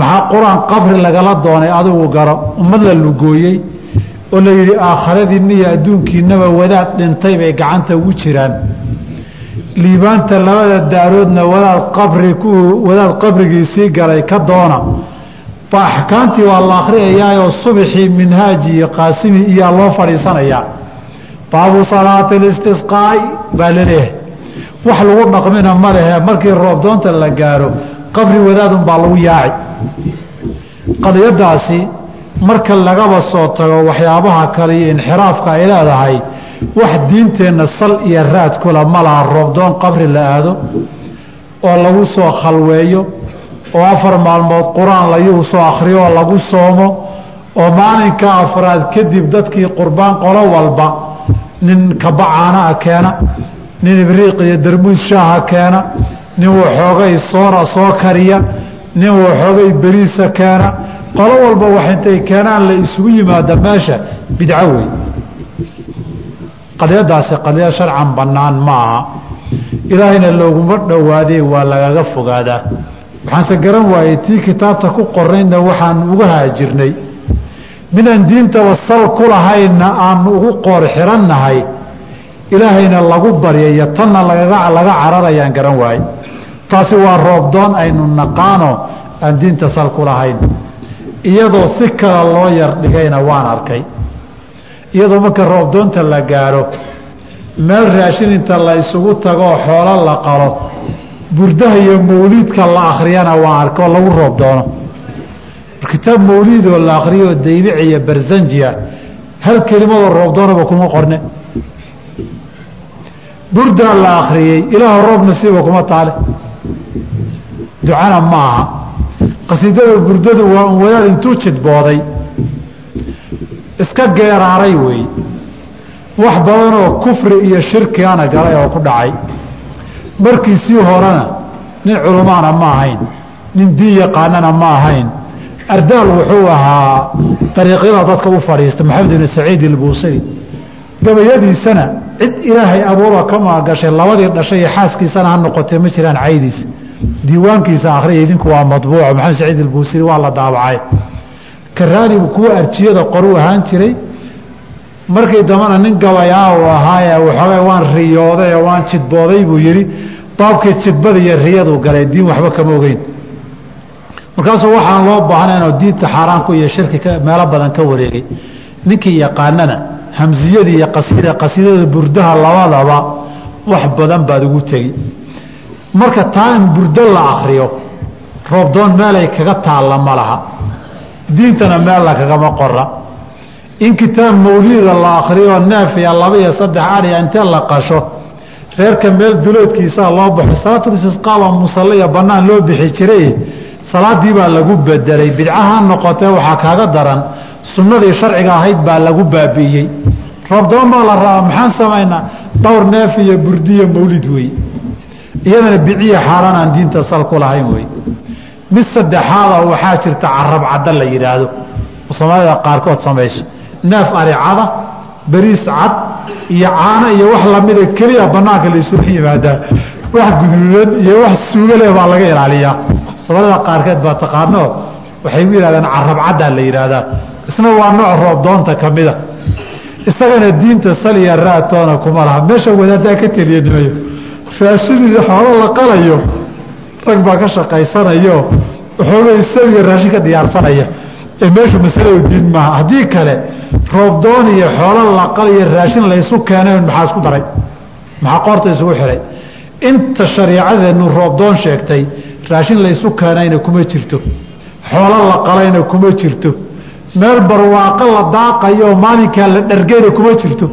maxaa qur'aan qabri lagala doonay adigu garo ummad la lugooyey oo la yidhi aakharadiinna iyo adduunkiinaba wadaad dhintay bay gacanta ugu jiraan. Liibaanta labada daaroodna wadaad qabri ku wadaad qabrigiisii galay ka doona. Ba axkaamtii waa la akhriyayaayoo subaxii minhaaji iyo qaasimi iyaa loo fadhiisanayaa baabu salaati listisqaa'i baa la leeyahay wax lagu dhaqmina ma lehe. Markii roobdoonta la gaaro qabri wadaadun baa lagu yaaci qadiyadaasi marka lagaba soo tago waxyaabaha kale iyo inxiraafka ay leedahay wax diinteenna sal iyo raad kula ma laha. Roobdoon qabri la aado oo lagu soo khalweeyo oo afar maalmood qur'aan layuu soo akhriyo oo lagu soomo oo maalinka afraad kadib dadkii qurbaan qolo walba nin kabacaanaa keena nin ibriiq iyo darmuus shaaha keena nin waxoogay soora soo kariya nin waxoogay beriisa keena. Qolo walba wax intay keenaan la isugu yimaada meesha bidco wey qadiyadaasi qadiya sharcan bannaan ma aha ilaahayna looguma dhowaaday waa lagaga fogaadaa waxaanse garan waayey tii kitaabta ku qornaydna waxaan uga haajirnay. Midaan diintaba sal ku lahaynna aanu ugu qoor xirannahay ilaahayna lagu baryayo tanna laga cararayaan garan waaye taasi waa roobdoon aynu naqaano aan diinta sal ku lahayn. Iyadoo si kale loo yar dhigayna waan arkay. Iyadoo marka roobdoonta la gaaro meel raashin inta la isugu tagoo xoolo la qalo burdaha iyo mawliidka la akhriyana waan arka oo lagu roob doono. Kitaab mawliidoo la akhriyoo daybic iyo barzanjiya hal kelimadoo roobdoonaba kuma qorne burdaa la akhriyey ilaahu roob nasiiba kuma taale. Ducana ma aha qasiidada burdadu waa un wadaad intuu jidbooday iska geeraaray weeye wax badanoo kufri iyo shirkigana galay oo ku dhacay. Markiisii horena nin culamaana ma ahayn nin diin yaqaanana ma ahayn. Ardaal wuxuu ahaa dariiqyada dadka u fadhiista maxamed ibn saciid ilbuusiri gabayadiisana cid ilaahay abuura ka maagashay labadii dhashay iyo xaaskiisana ha noqotee ma jiraan caydiisa diiwaankiisa akhriya idinku waa madbuuco maxamed saciid ilbuusiri waa la daabacay. Karaanibu kuwa arjiyada qoru ahaan jiray. Markii dambana nin gabayaa uu ahaaye waxoogay waan riyooday oo waan jidbooday buu yidhi. Baabkii jidbada iyo riyadu galay diin waxba kama ogeyn. Markaasuu waxaan loo baahnaynoo diinta xaaraanku iyo shirki meelo badan ka wareegay. Ninkii yaqaanana hamsiyadii iyo qasiida qasiidada burdaha labadaba wax badan baad ugu tegi. Marka taa in burdo la akriyo roobdoon meelay kaga taalla ma laha. Diintana meella kagama qora in kitaab mawlida la akriyo neefiya laba iyo saddex ariya intee la qasho reerka meel duloodkiisaa loo baxo salaatulistisqaaba musalle iyo bannaan loo bixi jiray salaadii baa lagu bedelay bidcaha noqotee waxaa kaaga daran sunnadii sharciga ahayd baa lagu baabi'iyey roobdoon baa la rabaa maxaan samaynaa dhowr neef iyo burdiyo mawlid wey iyadana biciya xaaraan aan diinta sal ku wey mid saddexaada waxaa jirta carab cadda la yidhaahdo oo soomaalida qaarkood samayso neef aricada beriis cad iyo caano iyo wax lamida keliya banaanka laysugu yimaadaa wax guduudan iyo wax suugale baa laga ilaaliyaa. Soomaalida qaarkeed baa taqaano waxay u yihahdaan carab caddaa la yidhaahdaa isna waa nooc roobdoonta ka mida isagana diinta saliya raatoona kuma laha. Meesha wadaadaa ka teliya nimayo raashidii xoolo la qalayo rag baa ka shaqaysanayo waxooga saliya raashin ka diyaarsanaya ee meeshu masalo diin maaha. Haddii kale roobdoon iyo xoolo la qalayo raashin laysu keenay maxaa isku daray? Maxaa qoorta isugu xihay inta shariicadeenu roobdoon sheegtay raashin laysu keenayna kuma jirto. Xoolo la qalayna kuma jirto meel barwaaqo la daaqayo maalinkaa la dhargeyna kuma jirto.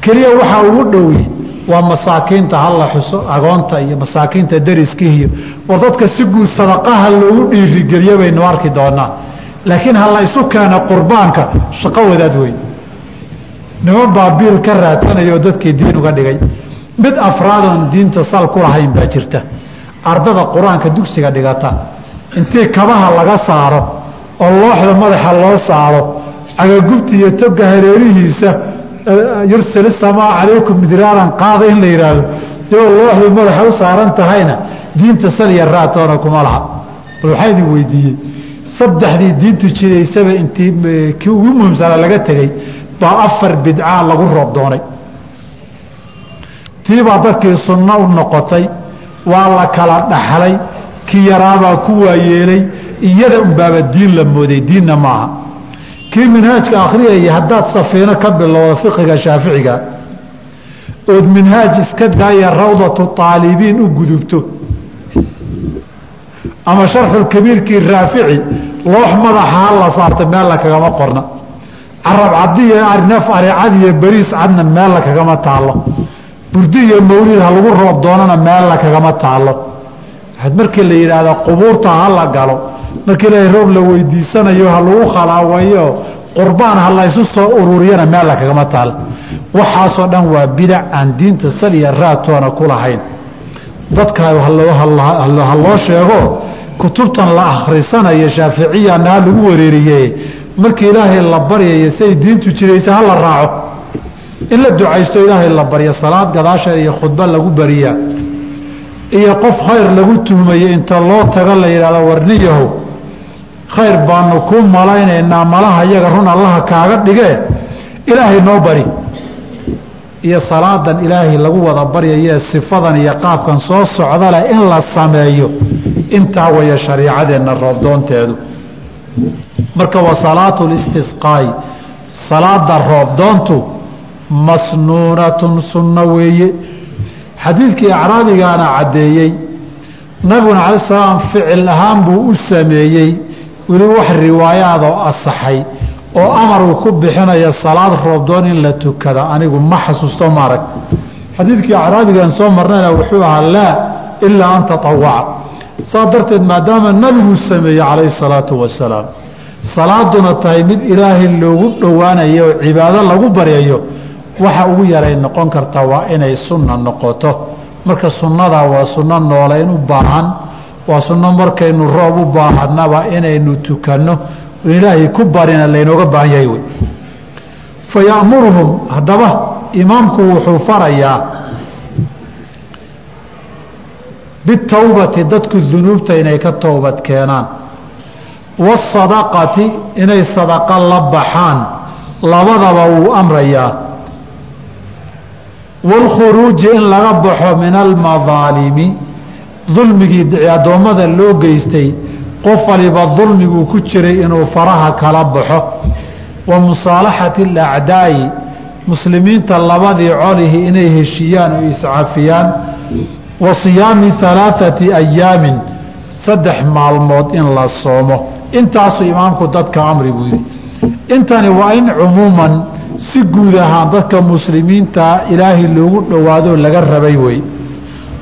Keliya waxaa ugu dhowi waa masaakiinta hala xuso agoonta iyo masaakiinta dariskiiyo war dadka si guud sadaqaha loogu dhiirigeliyo baynu arki doonaa. Laakiin ha la keena qurbaanka shaqo wadaad wey niman baa biil ka raadsanaya dadkii diin uga dhigay. Mid afraadoon diinta sal ku lahayn baa jirta. Ardada qur'aanka dugsiga dhigata. Intii kabaha laga saaro oo looxda madaxa loo saaro cagagubta iyo toga hareerihiisa yursal isamaa calaykum midraaran qaada in la yidhaahdo iyagoo looxdu madaxa u saaran tahayna diinta saliya raatoona kuma laha. Bal waxaa idin weydiiyey saddexdii diintu jidaysaba intii kii ugu muhiimsanaa laga tegey baa afar bidcaa lagu roob doonay. Tiibaa dadkii sunno u noqotay waa la kala dhaxlay kii yaraabaa ku waayeelay iyada unbaaba diin la mooday diinna maaha kii minhaajka akhriyaya haddaad safiino ka bilowda fiqiga shaaficiga ood minhaaj iska daaya rawdatu aalibiin u gudubto. Ama sharxulkabiirkii raafici loox madaxa ha la saarta meella kagama qorna. Carab cadiyo naf aricad iyo beriis cadna meella kagama taalo burdi iyo mawlid ha lagu roob doonana meella kagama taalo markii la yidhaahda qubuurta ha la galo markii ilaahay roob la weydiisanayo ha lagu khalaawayo qurbaan ha laysu soo ururiyana meella kagama taal waxaasoo dhan waa bidac aan diinta saliya raatoona ku lahayn. Dadka ha loo sheego kutubtan la akhrisanayo shaaficiyana ha lagu wareeriye markii ilaahay la baryayo siay diintu jiraysa ha la raaco. In la ducaysto ilaahay la baryo salaad gadaasheeda iyo khudba lagu bariyaa iyo qof khayr lagu tuhmayo inta loo tago la yidhahdo warniyahow khayr baanu kuu malaynaynaa malaha iyaga run allaha kaaga dhigee ilaahay noo bari. Iyo salaadan ilaahay lagu wada baryaye sifadan iyo qaabkan soo socdaleh in la sameeyo. Intaa waya shariicadeenna roobdoonteedu marka wa salaatu listisqaa'i salaada roobdoontu masnuunatun sunno weeye. Xadiidkii acraabigaana caddeeyey. Nabiguna cala salaam ficil ahaan buu u sameeyey weli wax riwaayaadoo asaxay oo amar uu ku bixinayo salaad roobdoon in la tukada anigu ma xasuusto maarag. Xadiidkii acraabigaan soo marnayna wuxuu ahaa laa ilaa an tatawaca saa darteed maadaama nabiguu sameeyey calayhi salaatu wasalaam salaaduna tahay mid ilaahay loogu dhowaanayo oo cibaado lagu baryayo waxa ugu yaray noqon karta waa inay sunna noqoto. Marka sunnadaa waa sunno nooleyn u baahan waa sunno markaynu roob u baahanaba inaynu tukanno. Ilaahay ku barina laynooga baahan yahay wey fa ya'muruhum haddaba imaamku wuxuu farayaa bitowbati dadku dunuubta inay ka towbad keenaan. Waasadaqati inay sadaqa la baxaan. Labadaba wuu amrayaa. Waalkhuruuji in laga baxo min almadaalimi dulmigii addoommada loo geystay qof waliba dulmiguu ku jiray inuu faraha kala baxo. Wa musaalaxati alacdaa'i muslimiinta labadii colihi inay heshiiyaan oo iscafiyaan. Wa siyaami alaaثati ayaamin saddex maalmood in la soomo. Intaasuu imaamku dadka amri buu yidhi. Intani waa in cumuuman si guud ahaan dadka muslimiinta ilaahay loogu dhowaado laga rabay wey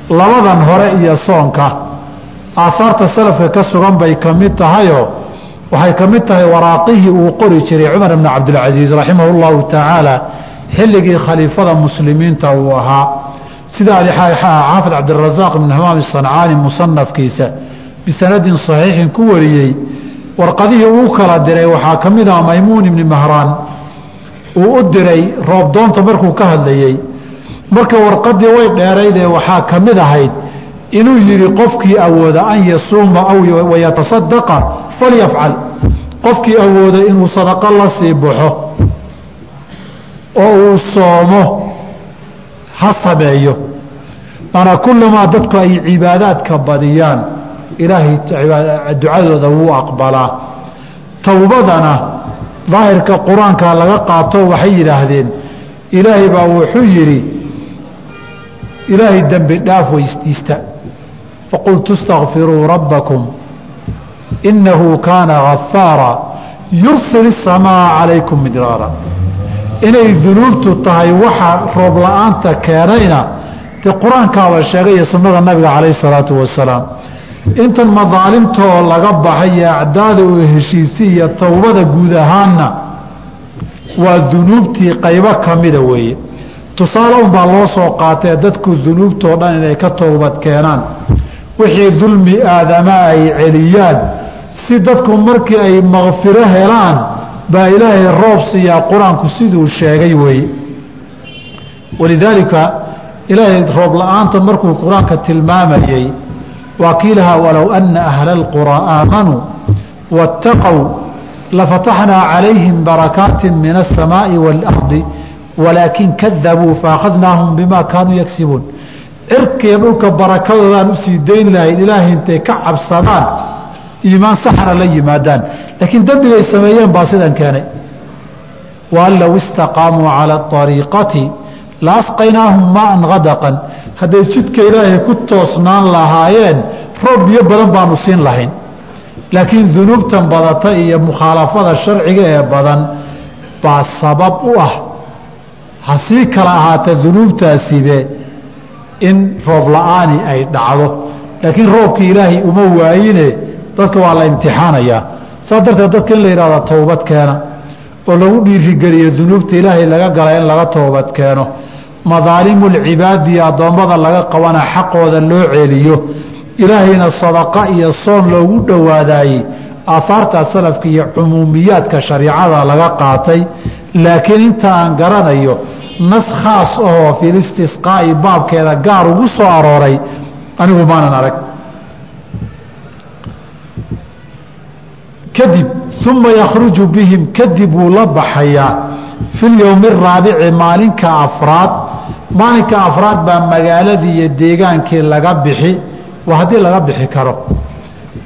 labadan hore iyo soonka. Aahaarta salafka ka sugan bay ka mid tahayoo waxay ka mid tahay waraaqihii uu qori jiray cumar bn cabdilcasiis raximah اllahu tacaala xilligii khaliifada muslimiinta uu ahaa. Sida xaafid cabdirasaaq ibn hamaam isancaani musanafkiisa bisanadin saxiixin ku wariyey warqadihii uu kala diray waxaa ka mid ah maymuun ibni mahraan. Uu u diray roobdoonta markuu ka hadlayey marka warqadii way dheeraydee waxaa ka mid ahayd inuu yidhi qofkii awooda an yasuuma aw wayatasadaqa falyafcal. Qofkii awooda inuu sadaqo la sii baxo oo uu soomo ha sameeyo. Maanaa kullamaa dadku ay cibaadaadka badiyaan. Ilaahay ducadooda wuu aqbalaa. Towbadana daahirka qur'aanka laga qaato waxay yidhaahdeen ilaahay baa wuxuu yidhi ilaahay dembi dhaaf weydiista faqultu اstakfiruu rabbakum inahu kaana gafaara yursil الsamaa calaykum midraara inay dunuubtu tahay waxa roob la-aanta keenayna dee qur-aankaaba sheegay iyo sunnada nabiga calayh الsalaatu wasalaam intan madaalimtoo laga baxay iyo acdaada oo heshiisi iyo towbada guud ahaanna waa dunuubtii qaybo kamida weeye tusaale unbaa loo soo qaatee dadku dunuubtoo dhan inay ka towbad keenaan wixii dulmi aadama ay celiyaan si dadku markii ay makfiro helaan baa ilaahay roob siiyaa qur-aanku siduu sheegay weeye walidaalika ilaahay roob la-aanta markuu qur-aanka tilmaamayey waa kii lahaa walow ana ahla اlquraa aamanuu waاtaqow lafataxnaa calayhim barakaati min aلsamaaءi wاlardi walaakin kadabuu faakhadnaahum bima kaanuu yagsibuun cirkiiyo dhulka barakadoodaan u sii dayn lahayn ilaahay intay ka cabsadaan iimaan saxna la yimaadaan laakiin dembigay sameeyeen baa sidan keenay waan low istaqaamuu calى ariiqati la asqaynaahum maan hadaqan hadday jidka ilaahay ku toosnaan lahaayeen roob biyo badan baanu siin lahayn laakiin dunuubtan badata iyo mukhaalafada sharciga ee badan baa sabab u ah hasii kala ahaata dunuubtaasibe in roob la'aani ay dhacdo. Laakiin roobkii ilaahay uma waayine dadka waa la imtixaanayaa saas darteed dadka in la yidhahdo towbad keena. Oo lagu dhiirigeliyo dunuubta ilaahay laga gala in laga toobad keeno. Madaalimu lcibaadi addoommada laga qabana xaqooda loo celiyo ilaahayna sadaqa iyo soon loogu dhowaadaayey aahaarta salafka iyo cumuumiyaadka shariicada laga qaatay laakiin inta aan garanayo nas khaas ahoo filistisqaa'i baabkeeda gaar ugu soo arooray anigu maanan arag. Kadib uma yakhruju bihim kadib wuu la baxayaa. Fi lyowmi araabici maalinka afraad maalinka afraad baa magaaladii iyo deegaankii laga bixi. Waa haddii laga bixi karo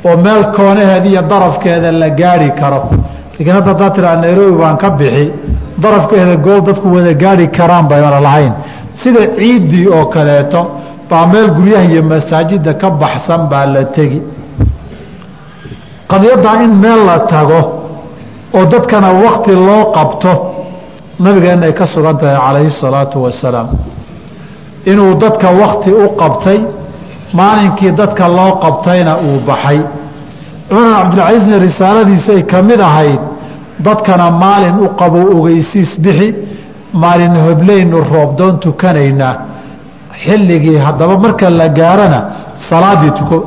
oo meel koonaheeda iyo darafkeeda la gaari karo. Laakiin hadda haddaa tiraa nairobi baan ka bixi. Darafkeeda gool dadku wada gaari karaan bayna lahayn. Sida ciiddii oo kaleeto baa meel guryaha iyo masaajida ka baxsan baa la tegi. Qadiyaddaa in meel la tago oo dadkana wakti loo qabto nabigeenna ka sugan tahay calayhi salaatu wasalaam. Inuu dadka wakti u qabtay maalinkii dadka loo qabtayna uu baxay. Cumar cabdilcasiisna risaaladiisa ay ka mid ahayd dadkana maalin u qabo ogeysiis bixi maalin hobleynu roobdoon tukanaynaa xilligii haddaba marka la gaarana salaadii tuko.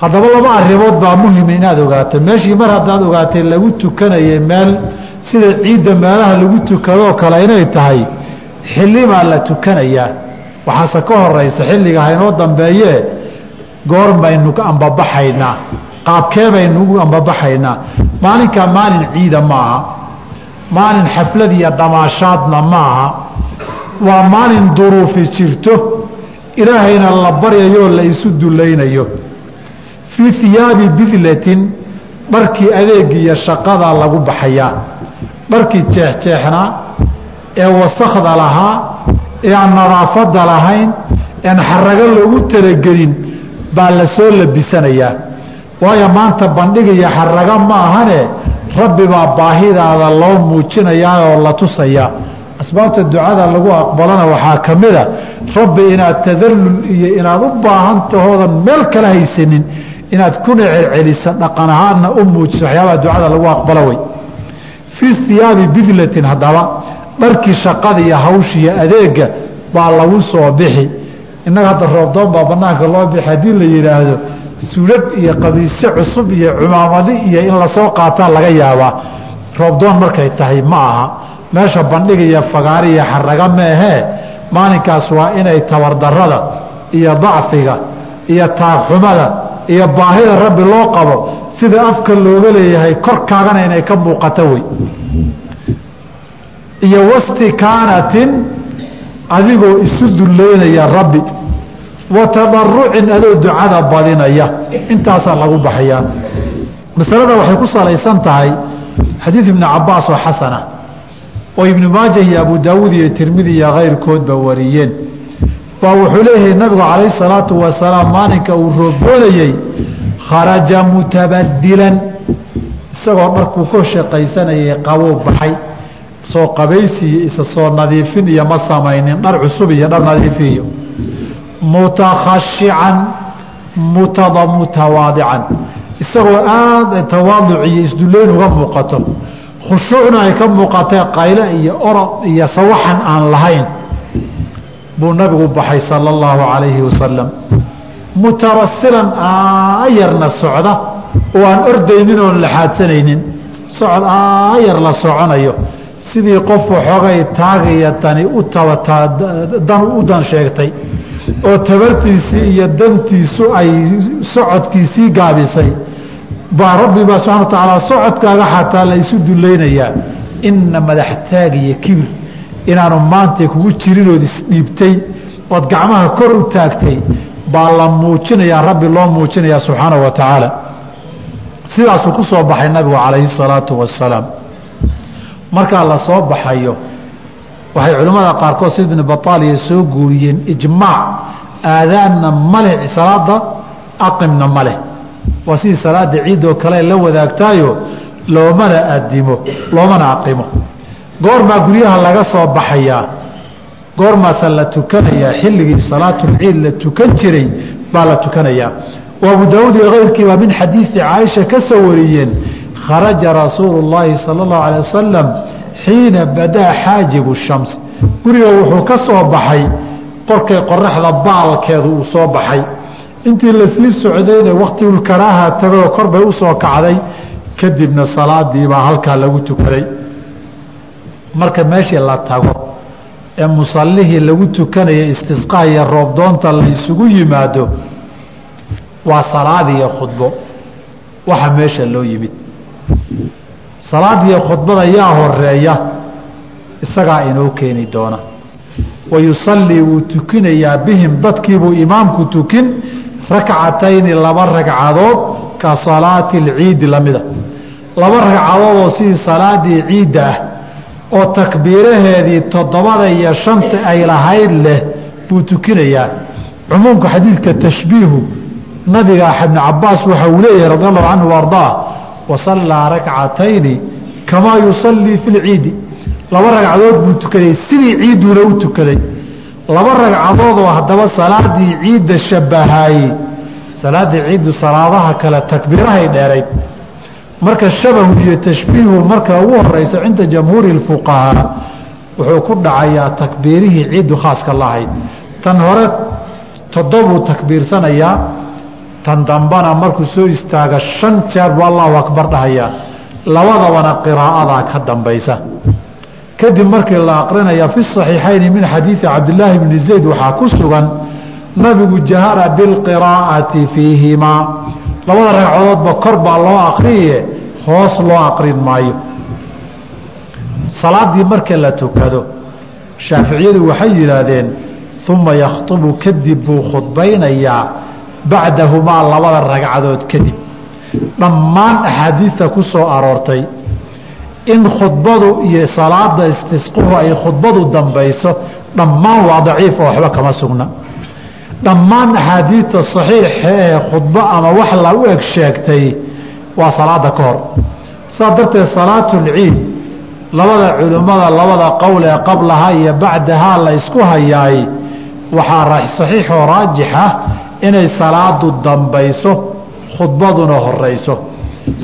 Haddaba laba arrimood baa muhima inaad ogaato meeshii mar haddaad ogaatay lagu tukanayay meel sida ciidda meelaha lagu tukadoo kale inay tahay xilli baa la tukanayaa waxaase ka horaysa xilliga haynoo dambeeyee goor baynu ambabaxaynaa qaabkee baynu ugu ambabaxaynaa maalinkaa maalin ciida maaha maalin xaflad iyo damaashaadna maaha. Waa maalin duruufi jirto ilaahayna la baryayoo la isu dulaynayo fii hiyaabi bidlatin dharkii adeegiiyo shaqadaa lagu baxayaa. Dharkii jeexjeexnaa ee wasakda lahaa ee aan nadaafadda lahayn ean xarago loogu talagelin baa la soo labisanayaa waayo maanta bandhigiyo xarago ma ahane rabbi baa baahidaada loo muujinayaa oo la tusayaa asbaabta ducada lagu aqbalana waxaa ka mida rabbi inaad tadallul iyo inaad u baahan tahoodan meel kala haysanin inaad kuna celcelisa dhaqan ahaanna u muujiso waxyaabaha ducada lagu aqbalo wey. Fii hiyaabi bidlatin haddaba dharkii shaqada iyo hawshiiyo adeega baa lagu soo bixi. Innaga hadda roobdoon baa banaanka loo bixi. Haddii la yidhaahdo suulad iyo qabiisyo cusub iyo cumaamadi iyo in la soo qaataa laga yaabaa. Roobdoon markay tahay ma aha. Meesha bandhiga iyo fagaari iyo xaraga meehee maalinkaas waa inay tabardarada iyo dacfiga iyo taagxumada iyo baahida rabbi loo qabo sida afka looga leeyahay korkaagana inay ka muuqato wey iyo wastikaanatin adigoo isu dullaynaya rabbi. Wa tadarucin adoo ducada badinaya. Intaasaa lagu baxayaa. Masalada waxay ku salaysan tahay xadiid ibni cabaas oo xasana. Oo ibnu maaja iyo abu daawuud iyo tirmidi iyo kayrkoodba wariyeen. Baa wuxuu leeyahay nabigu calayh salaatu wasalaam maalinka uu rooboonayey kharaja mutabadilan isagoo dharkuu ka shaqaysanayay qabuu baxay soo qabaysi isa soo nadiifin iyo ma samaynin. Dhar cusub iyo dhar nadiifiyo mutakhashican mutada mutawaadican isagoo aada tawaaduc iyo isduleyn uga muuqato. Khushuucna ay ka muuqatay qayle iyo orod iyo sawaxan aan lahayn. Buu nabigu baxay sala allahu calayhi wasalam mutarasilan aayarna socda. Oo aan ordaynin oon laxaadsanaynin socod aayar la soconayo sidii qof waxoogay taagaya dani u tabataa dan u dan sheegtay oo tabartiisii iyo dantiisu ay socodkiisii gaabisay baa rabbi baa subxana wa tacaala socodkaaga xataa la isu dulaynayaa ina madaxtaag iyo kibir inaanu maanta kugu jirinood isdhiibtay ood gacmaha kor u taagtay baa la muujinayaa rabbi loo muujinayaa subxaana wa tacaala sidaasuu ku soo baxay nabigu calayhi salaatu wasalaam markaa la soo baxayo waxay culimmada qaarkood sid ibn bataaliya soo guuriyeen ijmaac aadaanna maleh salaada aqimna maleh waa sidii salaada ciidoo kale la wadaagtaayo loomana adimo loomana aqimo. Goormaa guryaha laga soo baxayaa goormaasa la tukanayaa xilligii salaatulciid la tukan jiray baa la tukanayaa. Oo abu daawuud iyo keyrkii baa min xadiidi caaisha ka soo kharaja rasuulu اllaahi salى اllahu alيه wasalam xiina badaa xaajibu shams guriga wuxuu ka soo baxay qorkay qoraxda baalkeedu uu soo baxay intii lasii socdayna waktigulkaraaha tagoo kor bay u soo kacday kadibna salaadii baa halkaa lagu tukaday marka meeshii la tago ee musallihii lagu tukanaya istisqaa iyo roobdoonta la isugu yimaado waa salaad iyo khudbo waxa meesha loo yimid salaadiyo khudbada yaa horreeya isagaa inoo keeni doona. Wa yusallii wuu tukinayaa bihim dadkiibuu imaamku tukin rakcatayni laba ragcadood ka salaati alciidi lamida. Laba ragcadood oo sidii salaadii ciidda ah oo takbiiraheedii toddobada iyo shanta ay lahayd leh buu tukinayaa. Cumuumka xadiidka tashbiihu nabiga ibn cabaas waxa uu leeyahay radi allahu canhu ardaa wasallaa rakcatayni kamaa yusallii fi lciidi laba ragcadood buu tukaday sidii ciiduuna u tukaday laba ragcadood oo haddaba salaadii ciidda shabahaayey salaadii ciiddu salaadaha kale takbiirahay dheerayd. Marka shabahu iyo tashbiihu marka ugu horeyso cinda jamhuuri اfuqahaa wuxuu ku dhacayaa takbiirihii ciiddu khaaska lahayd. Tan hore toddobuu takbiirsanayaa tan dambana markuu soo istaaga shan jeer buu allahu akbar dhahayaa labadabana qiraa'adaa ka dambaysa. Kadib markii la aqrinaya fi صaxiixayni min xadiidi cabdilaahi bni zayd waxaa ku sugan nabigu jahara bilqiraa'ati fiihimaa labada ragcadoodba kor baa loo akriye hoos loo aqrin maayo. Salaadii marka la tukado shaaficiyadu waxay yidhaahdeen uma yakhطubu kadib buu khudbaynayaa bacdahumaa labada ragcadood kadib. Dhammaan axaadiista ku soo aroortay in khudbadu iyo salaada istisquhu ay khudbadu dambayso dhammaan waa daciif oo waxba kama sugna. Dhammaan axaadiidta saxiixa ee khudbo ama wax la u eg sheegtay waa salaada ka hor. Saas darteed salaatulciid labada culimmada labada qowl ee qablaha iyo bacdahaa la ysku hayaay waxaa saxiixoo raajix ah inay salaadu dambayso khudbaduna horeyso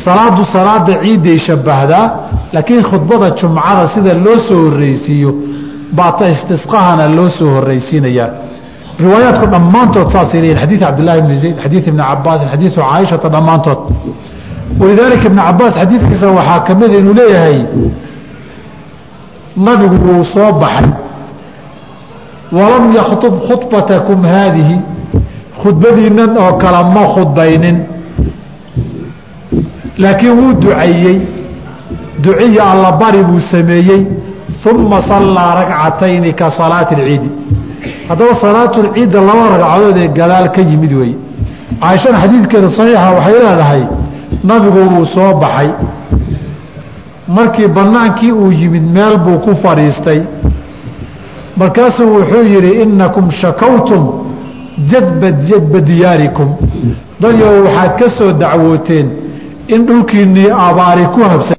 salaadu salaada ciidday shabbahdaa laakiin khudbada jumcada sida loo soo horreysiiyo baata istisqahana loo soo horreysiinayaa riwaayaadku dhammaantood saasay leeyihiin xadiid cabdillahi bni zayd xadiid ibni cabaasin xadiidu caaishata dhammaantood. Walidaalika ibni cabaas xadiidkiisa waxaa ka mida inuu leeyahay nabigu wuu soo baxay. Walam yakhtub khudbatakum haadihi khudbadiinan oo kale ma khudbaynin. Laakiin wuu duceeyey duciya allabari buu sameeyey. Uma sallaa ragcatayni ka salaati اlciidi haddaba salaatulciidda laba ragcadood ee gadaal ka yimid weeye. Caaishana xadiidkeeda saxiixa waxay leedahay nabigu wuu soo baxay. Markii bannaankii uu yimid meel buu ku fadhiistay. Markaasuu wuxuu yidhi inakum shakawtum jadba jadba diyaarikum. Dadyo waxaad ka soo dacwooteen in dhulkiinnii abaari ku habsa